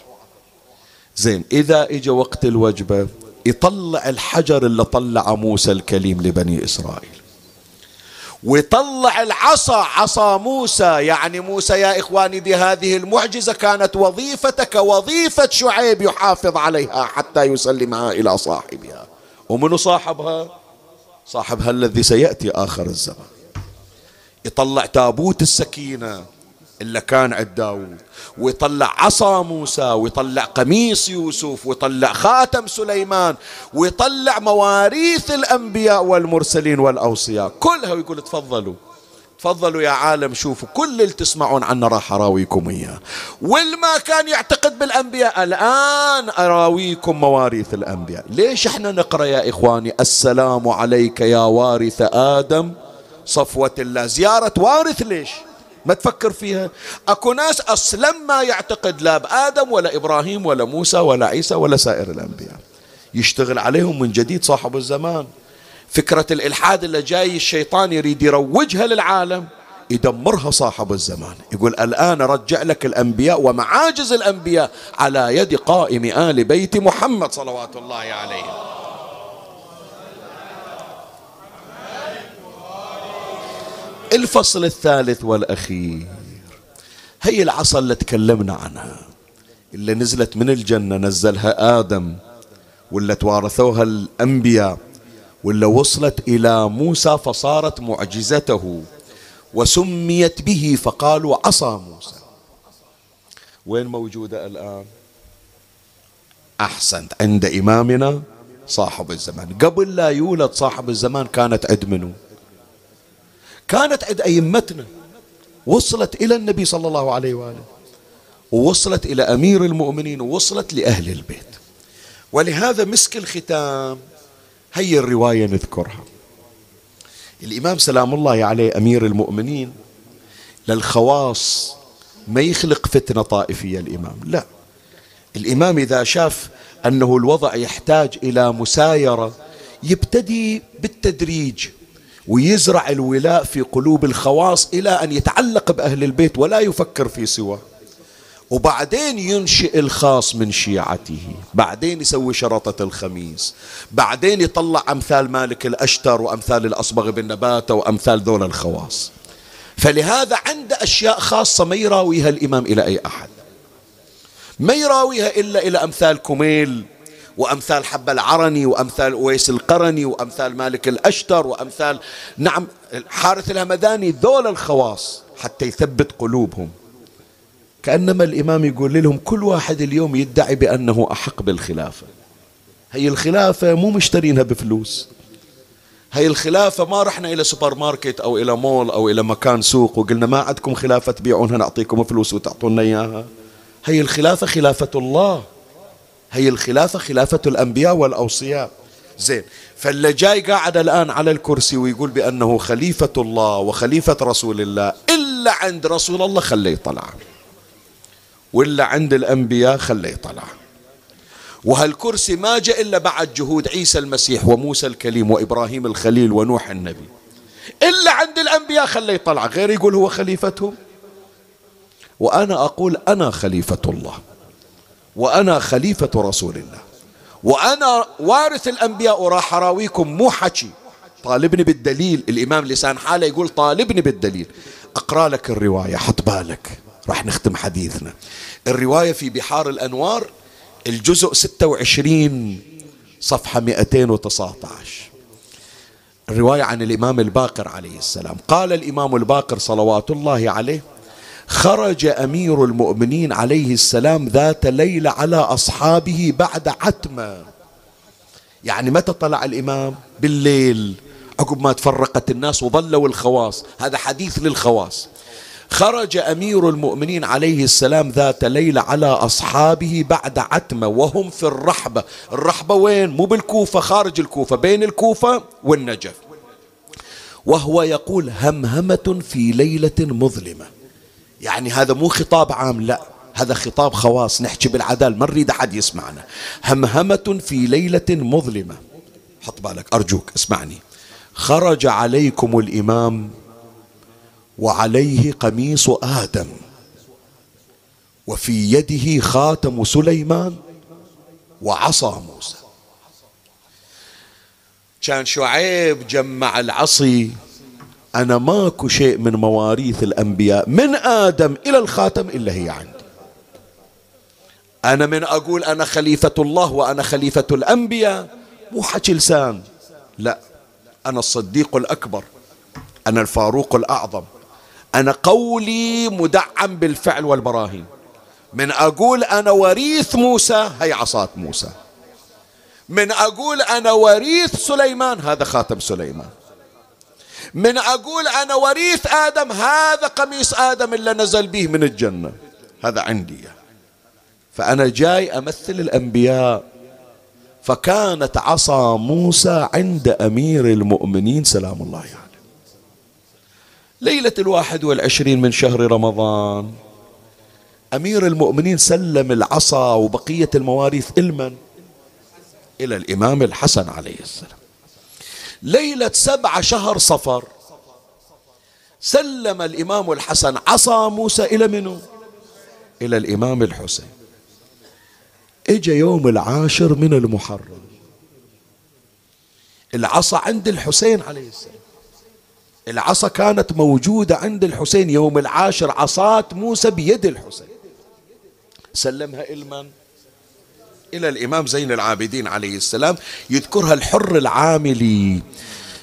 زين إذا إجا وقت الوجبة يطلع الحجر اللي طلع موسى الكليم لبني إسرائيل. ويطلع العصا عصا موسى. يعني موسى يا إخواني دي هذه المعجزة كانت وظيفتك وظيفة شعيب يحافظ عليها حتى يسلمها إلى صاحبها. ومن صاحبها؟ صاحبها الذي سيأتي آخر الزمان. يطلع تابوت السكينة. إلا كان عند داود ويطلع عصا موسى ويطلع قميص يوسف ويطلع خاتم سليمان ويطلع مواريث الأنبياء والمرسلين والأوصياء. كلها ويقول تفضلوا. تفضلوا يا عالم شوفوا كل اللي تسمعون عنه راح أراويكم إياه. والما كان يعتقد بالأنبياء الآن أراويكم مواريث الأنبياء. ليش إحنا نقرأ يا إخواني؟ السلام عليك يا وارث آدم صفوة الله. زيارة وارث ليش؟ ما تفكر فيها؟ أكو ناس أصلا ما يعتقد لا بآدم ولا إبراهيم ولا موسى ولا عيسى ولا سائر الأنبياء. يشتغل عليهم من جديد صاحب الزمان. فكرة الإلحاد اللي جاي الشيطان يريد يروجها للعالم يدمرها صاحب الزمان. يقول الآن رجع لك الأنبياء ومعاجز الأنبياء على يد قائم آل بيت محمد صلوات الله عليه. الفصل الثالث والأخير. هي العصا اللي تكلمنا عنها. اللي نزلت من الجنة نزلها آدم واللي توارثوها الأنبياء واللي وصلت إلى موسى فصارت معجزته وسميت به فقالوا عصا موسى. وين موجودة الآن؟ أحسنت عند إمامنا صاحب الزمان. قبل لا يولد صاحب الزمان كانت عند منه كانت عند أئمتنا وصلت إلى النبي صلى الله عليه وآله ووصلت إلى أمير المؤمنين ووصلت لأهل البيت. ولهذا مسك الختام هي الرواية نذكرها. الإمام سلام الله عليه أمير المؤمنين للخواص ما يخلق فتنة طائفية الإمام لا. الإمام إذا شاف أنه الوضع يحتاج إلى مسايرة يبتدي بالتدريج. ويزرع الولاء في قلوب الخواص إلى أن يتعلق بأهل البيت ولا يفكر في سواه. وبعدين ينشئ الخاص من شيعته. بعدين يسوي شرطة الخميس. بعدين يطلع أمثال مالك الأشتر وأمثال الأصبغ بن نباتة وأمثال ذول الخواص. فلهذا عنده أشياء خاصة ما يراويها الإمام إلى أي أحد. ما يراويها إلا إلى أمثال كميل. وأمثال حبة العرني وأمثال أويس القرني وأمثال مالك الأشتر وأمثال نعم حارث الهمداني ذول الخواص حتى يثبت قلوبهم. كأنما الإمام يقول لهم كل واحد اليوم يدعي بأنه أحق بالخلافة. هي الخلافة مو مشترينها بفلوس. هي الخلافة ما رحنا إلى سوبر ماركت أو إلى مول أو إلى مكان سوق وقلنا ما عندكم خلافة تبيعونها نعطيكم فلوس وتعطونا إياها. هي الخلافة خلافة الله. هي الخلافة خلافة الأنبياء والأوصياء. زين. فاللي جاي قاعد الآن على الكرسي ويقول بأنه خليفة الله وخليفة رسول الله. إلا عند رسول الله خليه يطلع. وإلا عند الأنبياء خليه يطلع. وهالكرسي ما جاء إلا بعد جهود عيسى المسيح وموسى الكليم وإبراهيم الخليل ونوح النبي. إلا عند الأنبياء خليه يطلع. غير يقول هو خليفتهم وأنا أقول أنا خليفة الله. وأنا خليفة رسول الله. وأنا وارث الأنبياء وراح أراويكم مو حكي. طالبني بالدليل. الإمام لسان حالة يقول طالبني بالدليل. أقرأ لك الرواية حط بالك. راح نختم حديثنا. الرواية في بحار الأنوار الجزء 26 صفحة 219 الرواية عن الإمام الباقر عليه السلام. قال الإمام الباقر صلوات الله عليه خرج أمير المؤمنين عليه السلام ذات ليلة على أصحابه بعد عتمة. يعني متى طلع الإمام؟ بالليل. عقب ما تفرقت الناس وظلوا الخواص. هذا حديث للخواص. خرج أمير المؤمنين عليه السلام ذات ليلة على أصحابه بعد عتمة وهم في الرحبة. الرحبة وين؟ مو بالكوفة خارج الكوفة بين الكوفة والنجف. وهو يقول همهمة في ليلة مظلمة. يعني هذا مو خطاب عام لا هذا خطاب خواص. نحكي بالعدال ما نريد أحد يسمعنا. همهمة في ليلة مظلمة. حط بالك أرجوك اسمعني. خرج عليكم الإمام وعليه قميص آدم. وفي يده خاتم سليمان وعصا موسى. كان شعيب جمع العصي. أنا ماكو شيء من مواريث الأنبياء من آدم إلى الخاتم إلا هي عندي. أنا من أقول أنا خليفة الله وأنا خليفة الأنبياء مو حكي لسان. لا أنا الصديق الأكبر أنا الفاروق الأعظم. أنا قولي مدعم بالفعل والبراهين. من أقول أنا وريث موسى هي عصاة موسى. من أقول أنا وريث سليمان هذا خاتم سليمان. من أقول أنا وريث آدم هذا قميص آدم اللي نزل به من الجنة. هذا عندي فأنا جاي أمثل الأنبياء. فكانت عصا موسى عند أمير المؤمنين سلام الله عليه. يعني. ليلة الواحد والعشرين من شهر رمضان أمير المؤمنين سلم العصا وبقية المواريث إلمن إلى الإمام الحسن عليه السلام. ليلة سبعة شهر صفر. سلم الإمام الحسن عصا موسى إلى منو؟ إلى الإمام الحسين. إجا يوم العاشر من المحرم. العصا عند الحسين عليه السلام. العصا كانت موجودة عند الحسين يوم العاشر عصاة موسى بيد الحسين. سلمها إلى من؟ إلى الإمام زين العابدين عليه السلام يذكرها الحر العاملي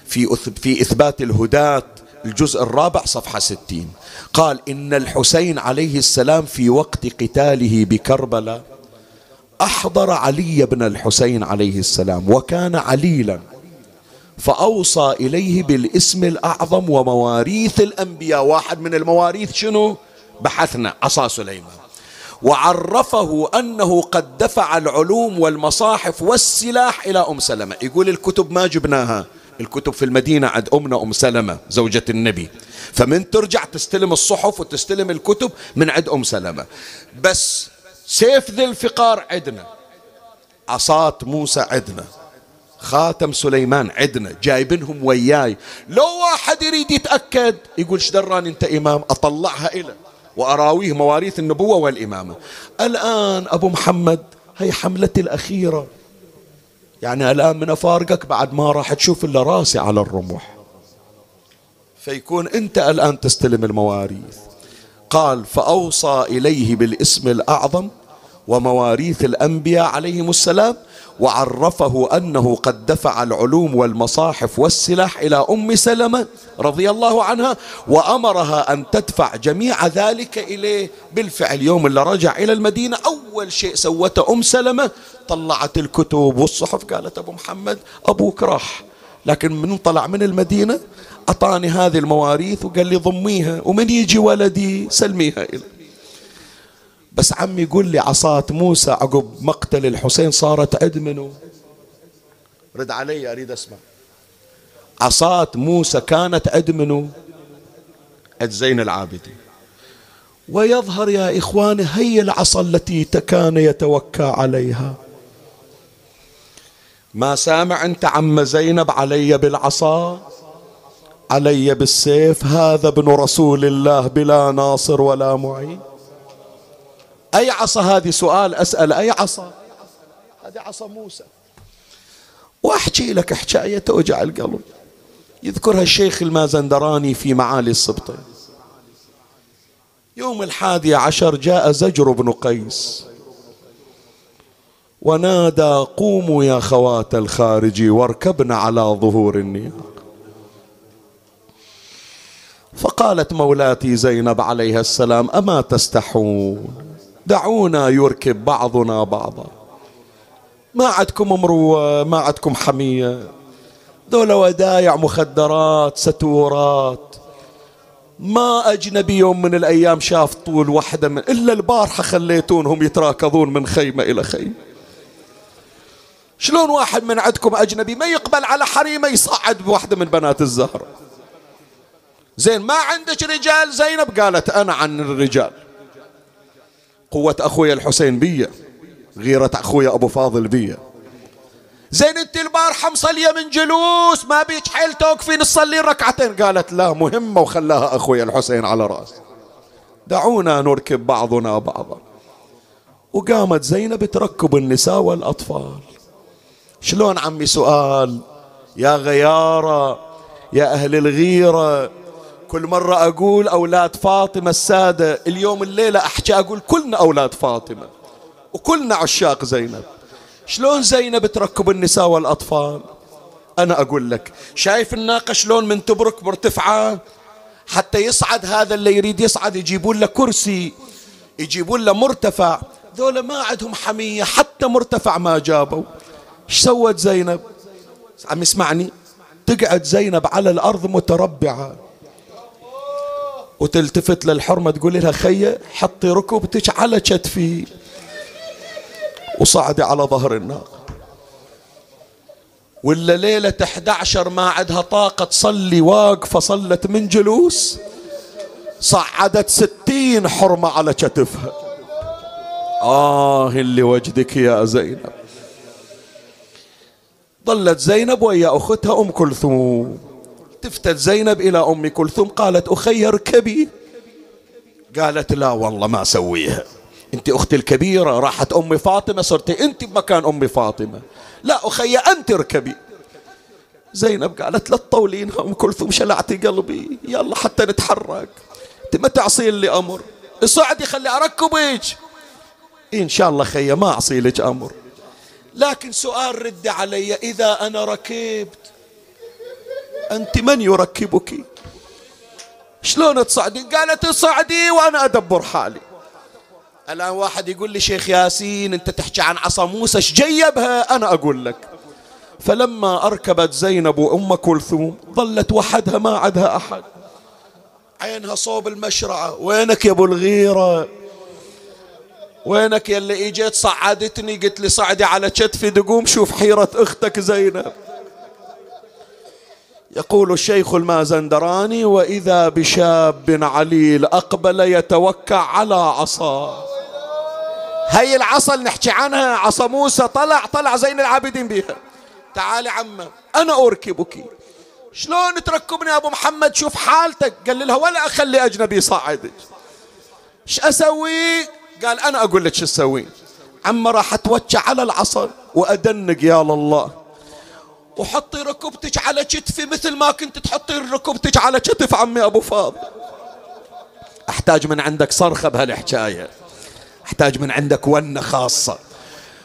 في في إثبات الهداة الجزء الرابع صفحة ستين. قال إن الحسين عليه السلام في وقت قتاله بكربلاء أحضر علي بن الحسين عليه السلام وكان عليلا فأوصى إليه بالاسم الأعظم ومواريث الأنبياء. واحد من المواريث شنو؟ بحثنا عصا سليمان. وعرفه أنه قد دفع العلوم والمصاحف والسلاح إلى أم سلمة. يقول الكتب ما جبناها. الكتب في المدينة عند أمنا أم سلمة زوجة النبي. فمن ترجع تستلم الصحف وتستلم الكتب من عند أم سلمة. بس سيف ذي الفقار عدنا. عصاة موسى عدنا. خاتم سليمان عدنا. جايبينهم وياي. لو واحد يريد يتأكد يقول شدران أنت إمام أطلعها إلى وأراويه مواريث النبوة والإمامة. الآن أبو محمد هي حملتي الأخيرة. يعني الآن من أفارقك بعد ما راح تشوف إلا راسي على الرمح فيكون أنت الآن تستلم المواريث. قال فأوصى إليه بالاسم الأعظم ومواريث الأنبياء عليهم السلام وعرفه أنه قد دفع العلوم والمصاحف والسلاح إلى أم سلمة رضي الله عنها وأمرها أن تدفع جميع ذلك إليه بالفعل. يوم اللي رجع إلى المدينة أول شيء سوته أم سلمة طلعت الكتب والصحف قالت أبو محمد أبوك راح لكن من طلع من المدينة أعطاني هذه المواريث وقال لي ضميها ومن يجي ولدي سلميها إليه بس عمي يقول لي عصاة موسى عقب مقتل الحسين صارت عد منه رد علي أريد أسمع. عصاة موسى كانت عد منه عد زين العابدين. ويظهر يا إخواني هي العصا التي كان يتوكى عليها. ما سامع أنت عم زينب علي بالعصا؟ علي بالسيف هذا ابن رسول الله بلا ناصر ولا معين. أي عصا؟ هذه سؤال أسأل. أي عصا؟ هذه عصا موسى. وأحكي لك حكاية توجع القلب. يذكرها الشيخ المازندراني في معالي السبطين يوم الحادي عشر جاء زجر بن قيس. ونادى قوموا يا خوات الخارج واركبن على ظهور النياق. فقالت مولاتي زينب عليها السلام أما تستحون؟ دعونا يركب بعضنا بعضا. ما عندكم مروة ما عندكم حمية. ذولا ودايع مخدرات ستورات. ما أجنبي يوم من الأيام شاف طول واحدة من إلا البارحة خليتونهم يتراكضون من خيمة إلى خيمة. شلون واحد من عندكم أجنبي ما يقبل على حريمة يصعد بواحدة من بنات الزهرة؟ زين ما عندك رجال؟ زينب قالت أنا عن الرجال. قوة أخويا الحسين بيا غيرة أخويا أبو فاضل بيا. زين أنت البارحة مصلية من جلوس ما بيك حيل توقفين تصلي ركعتين؟ قالت لا مهمة وخلاها أخويا الحسين على رأس. دعونا نركب بعضنا بعضا. وقامت زينب تركب النساء والأطفال. شلون عمي سؤال؟ يا غيارة يا أهل الغيرة كل مرة أقول أولاد فاطمة السادة اليوم الليلة أحكي أقول كلنا أولاد فاطمة. وكلنا عشاق زينب. شلون زينب تركب النساء والأطفال؟ أنا أقول لك شايف الناقة شلون من تبرك مرتفعة؟ حتى يصعد هذا اللي يريد يصعد يجيبون له كرسي يجيبون له مرتفع. ذولا ما عندهم حمية حتى مرتفع ما جابوا. إيش سوت زينب؟ عم يسمعني تقعد زينب على الأرض متربعة. وتلتفت للحرمة تقول لها خية حطي ركبتك على كتفي وصعدي على ظهر الناقة. ولا ليلة 11 ما عندها طاقة تصلي واقفة صلت من جلوس صعدت ستين حرمة على كتفها آه اللي وجدك يا زينب. ظلت زينب ويا أختها أم كلثوم. التفتت زينب إلى أم كلثوم قالت أخي اركبي قالت لا والله ما أسويها. أنت أختي الكبيرة راحت أم فاطمة صرت أنت بمكان أم فاطمة. لا أخي أنت اركبي. زينب قالت لا تطولين أم كلثوم شلعتي قلبي. يلا حتى نتحرك. أنت ما تعصين لي أمر؟ اصعدي خلي أركبك. إن شاء الله خيا ما أعصي لك أمر. لكن سؤال رد علي إذا أنا ركبت أنت من يركبك؟ شلون تصعدي قالت اصعدي وأنا أدبر حالي. الآن واحد يقول لي شيخ ياسين أنت تحكي عن عصا موسى جيبها؟ أنا أقول لك. فلما أركبت زينب وأم كلثوم ظلت وحدها ما عدها أحد. عينها صوب المشرعة. وينك يا أبو الغيرة؟ وينك يا اللي إجيت صعدتني؟ قلت لي صعدي على كتفي تقوم شوف حيرة أختك زينب. يقول الشيخ المازندراني وإذا بشاب عليل أقبل يتوكع على عصا. هي العصا اللي نحكي عنها عصا موسى طلع طلع زين العابدين بها تعالي عمه أنا اركبك شلون تركبني يا أبو محمد؟ شوف حالتك. قال لها ولا أخلي أجنبي يصعدك إيش أسوي؟ قال أنا أقول لك شو تسوين عمه راح اتوكى على العصا وأدنق يا الله وحطي ركبتك على كتفي مثل ما كنت تحطي ركبتك على كتف عمي أبو فاضل. أحتاج من عندك صرخة بهالحكاية. أحتاج من عندك ونة خاصة.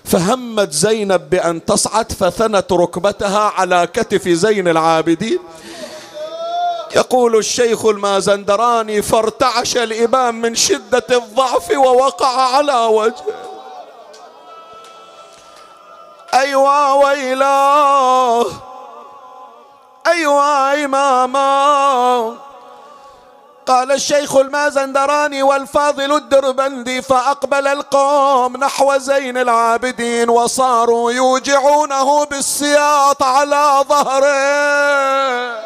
فهمت زينب بأن تصعد فثنت ركبتها على كتف زين العابدين. يقول الشيخ المازندراني فارتعش الإمام من شدة الضعف ووقع على وجهه. أيوا ويلاه أيوا إماما. قال الشيخ المازندراني والفاضل الدربندي فأقبل القوم نحو زين العابدين وصاروا يوجعونه بالسياط على ظهره.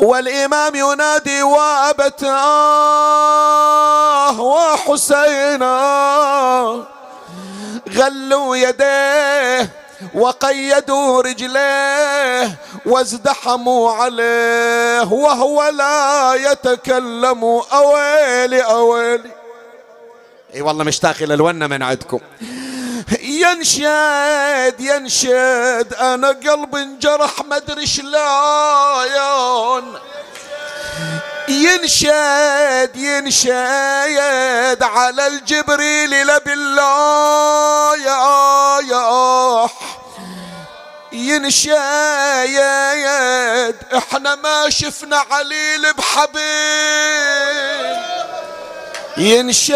والإمام ينادي وأبت آه وحسينا غلوا يديه وقيدوا رجليه وازدحموا عليه وهو لا يتكلم أويلي أويلي. إي والله مشتاق إلى الونة من عندكم. ينشد ينشد أنا قلبي انجرح ما أدري شلون. ينشد ينشد على الجبريل لا بالله يا يا ينشد إحنا ما شفنا عليل بحبيب. ينشيد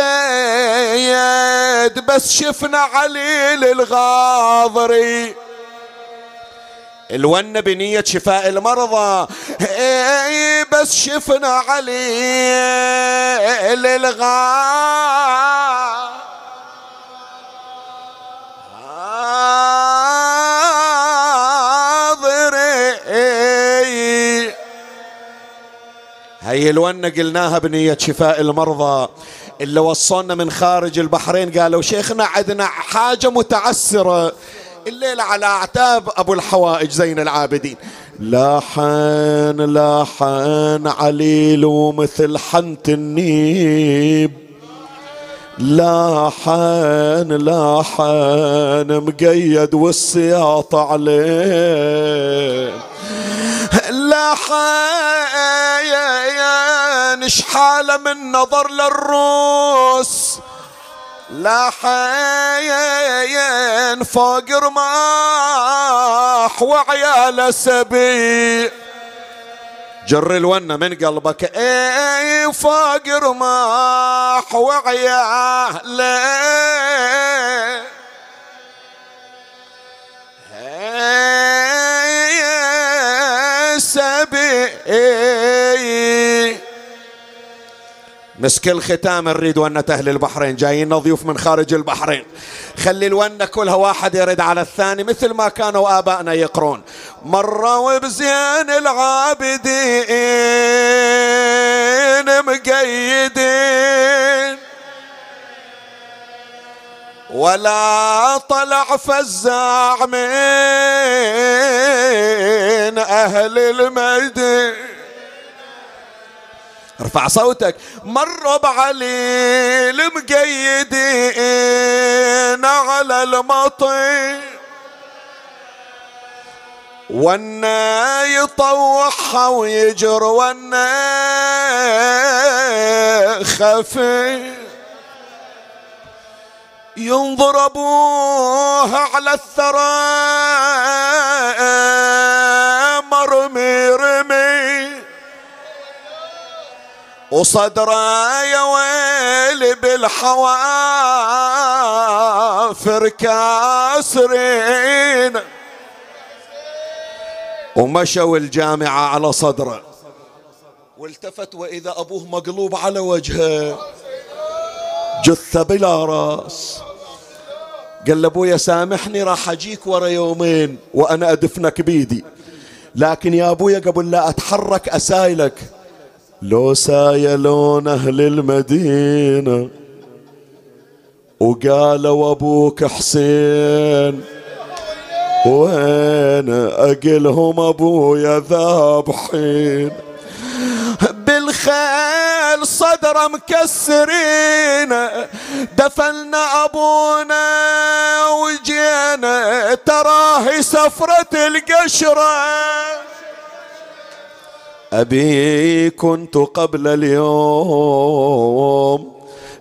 بس شفنا عليل الغاضري. الون بنية شفاء المرضى. اي بس شفنا عليل الغاضري هي الونة قلناها بنية شفاء المرضى. اللي وصلنا من خارج البحرين قالوا شيخنا عندنا حاجة متعسرة. الليلة على أعتاب أبو الحوائج زين العابدين. لاحن لاحن عليل ومثل حنت النيب. لاحن لاحن مقيد والسياط عليه. لاحن شحاله من نظر للروس. لا حين فوق رماح وعيال سبي جر الونة من قلبك إي فوق رماح وعيال. سبي مسك الختام نريد ونة أهل البحرين جايين ضيوف من خارج البحرين. خلي الونة كلها واحد يرد على الثاني مثل ما كانوا آبائنا يقرون. مروا بزين العابدين مقيدين. ولا طلع فزاع من أهل المدينة ارفع صوتك. مروا بعلي المقيدين على المطي ونا يطوحها ويجر ونا خفي ينظر ابوها على الثرى مرمي رمي. وصدره يا ويلي بالحوافر كاسرين. ومشوا الجامعة على صدره. والتفت وإذا أبوه مقلوب على وجهه. جثة بلا راس. قال لأبويا سامحني راح أجيك ورا يومين وأنا أدفنك بيدي. لكن يا أبويا قبل لا أتحرك أسايلك. لو سايلون أهل المدينة وقالوا أبوك حسين وين أقلهم أبويا ذابحين بالخيل صدر مكسرين دفلنا أبونا وجينا تراه سفرة القشرة. أبي كنت قبل اليوم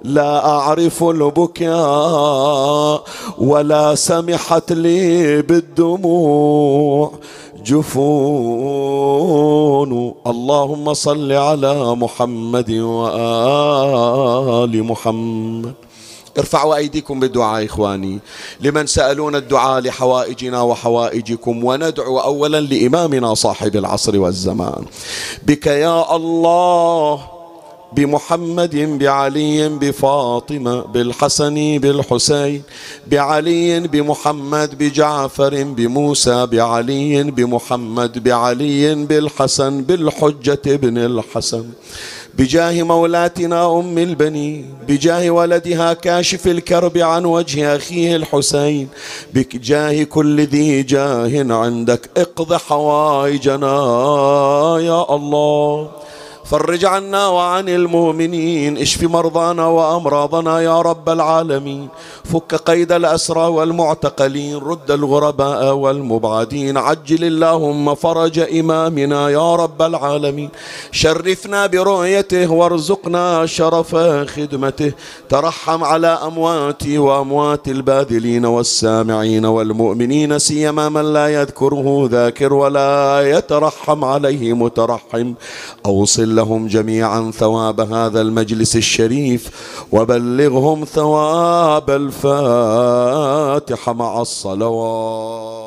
لا أعرف البكاء ولا سمحت لي بالدموع. جفون اللهم صل على محمد وآل محمد. ارفعوا أيديكم بالدعاء إخواني. لمن سألونا الدعاء لحوائجنا وحوائجكم وندعو أولا لإمامنا صاحب العصر والزمان. بك يا الله بمحمد بعلي بفاطمة بالحسن بالحسين بعلي بمحمد بجعفر بموسى بعلي بمحمد بعلي بالحسن بالحجة ابن الحسن. بجاه مولاتنا أم البنين بجاه ولدها كاشف الكرب عن وجه أخيه الحسين بجاه كل ذي جاه عندك اقض حوائجنا يا الله. فرج عنا وعن المؤمنين اشف مرضانا وأمراضنا يا رب العالمين. فك قيد الأسرى والمعتقلين رد الغرباء والمبعدين. عجل اللهم فرج إمامنا يا رب العالمين. شرفنا برؤيته وارزقنا شرف خدمته. ترحم على امواتي وأموات الباذلين والسامعين والمؤمنين سيما من لا يذكره ذاكر ولا يترحم عليه مترحم. أوصل لهم جميعا ثواب هذا المجلس الشريف وبلغهم ثواب الفاتحة مع الصلوات.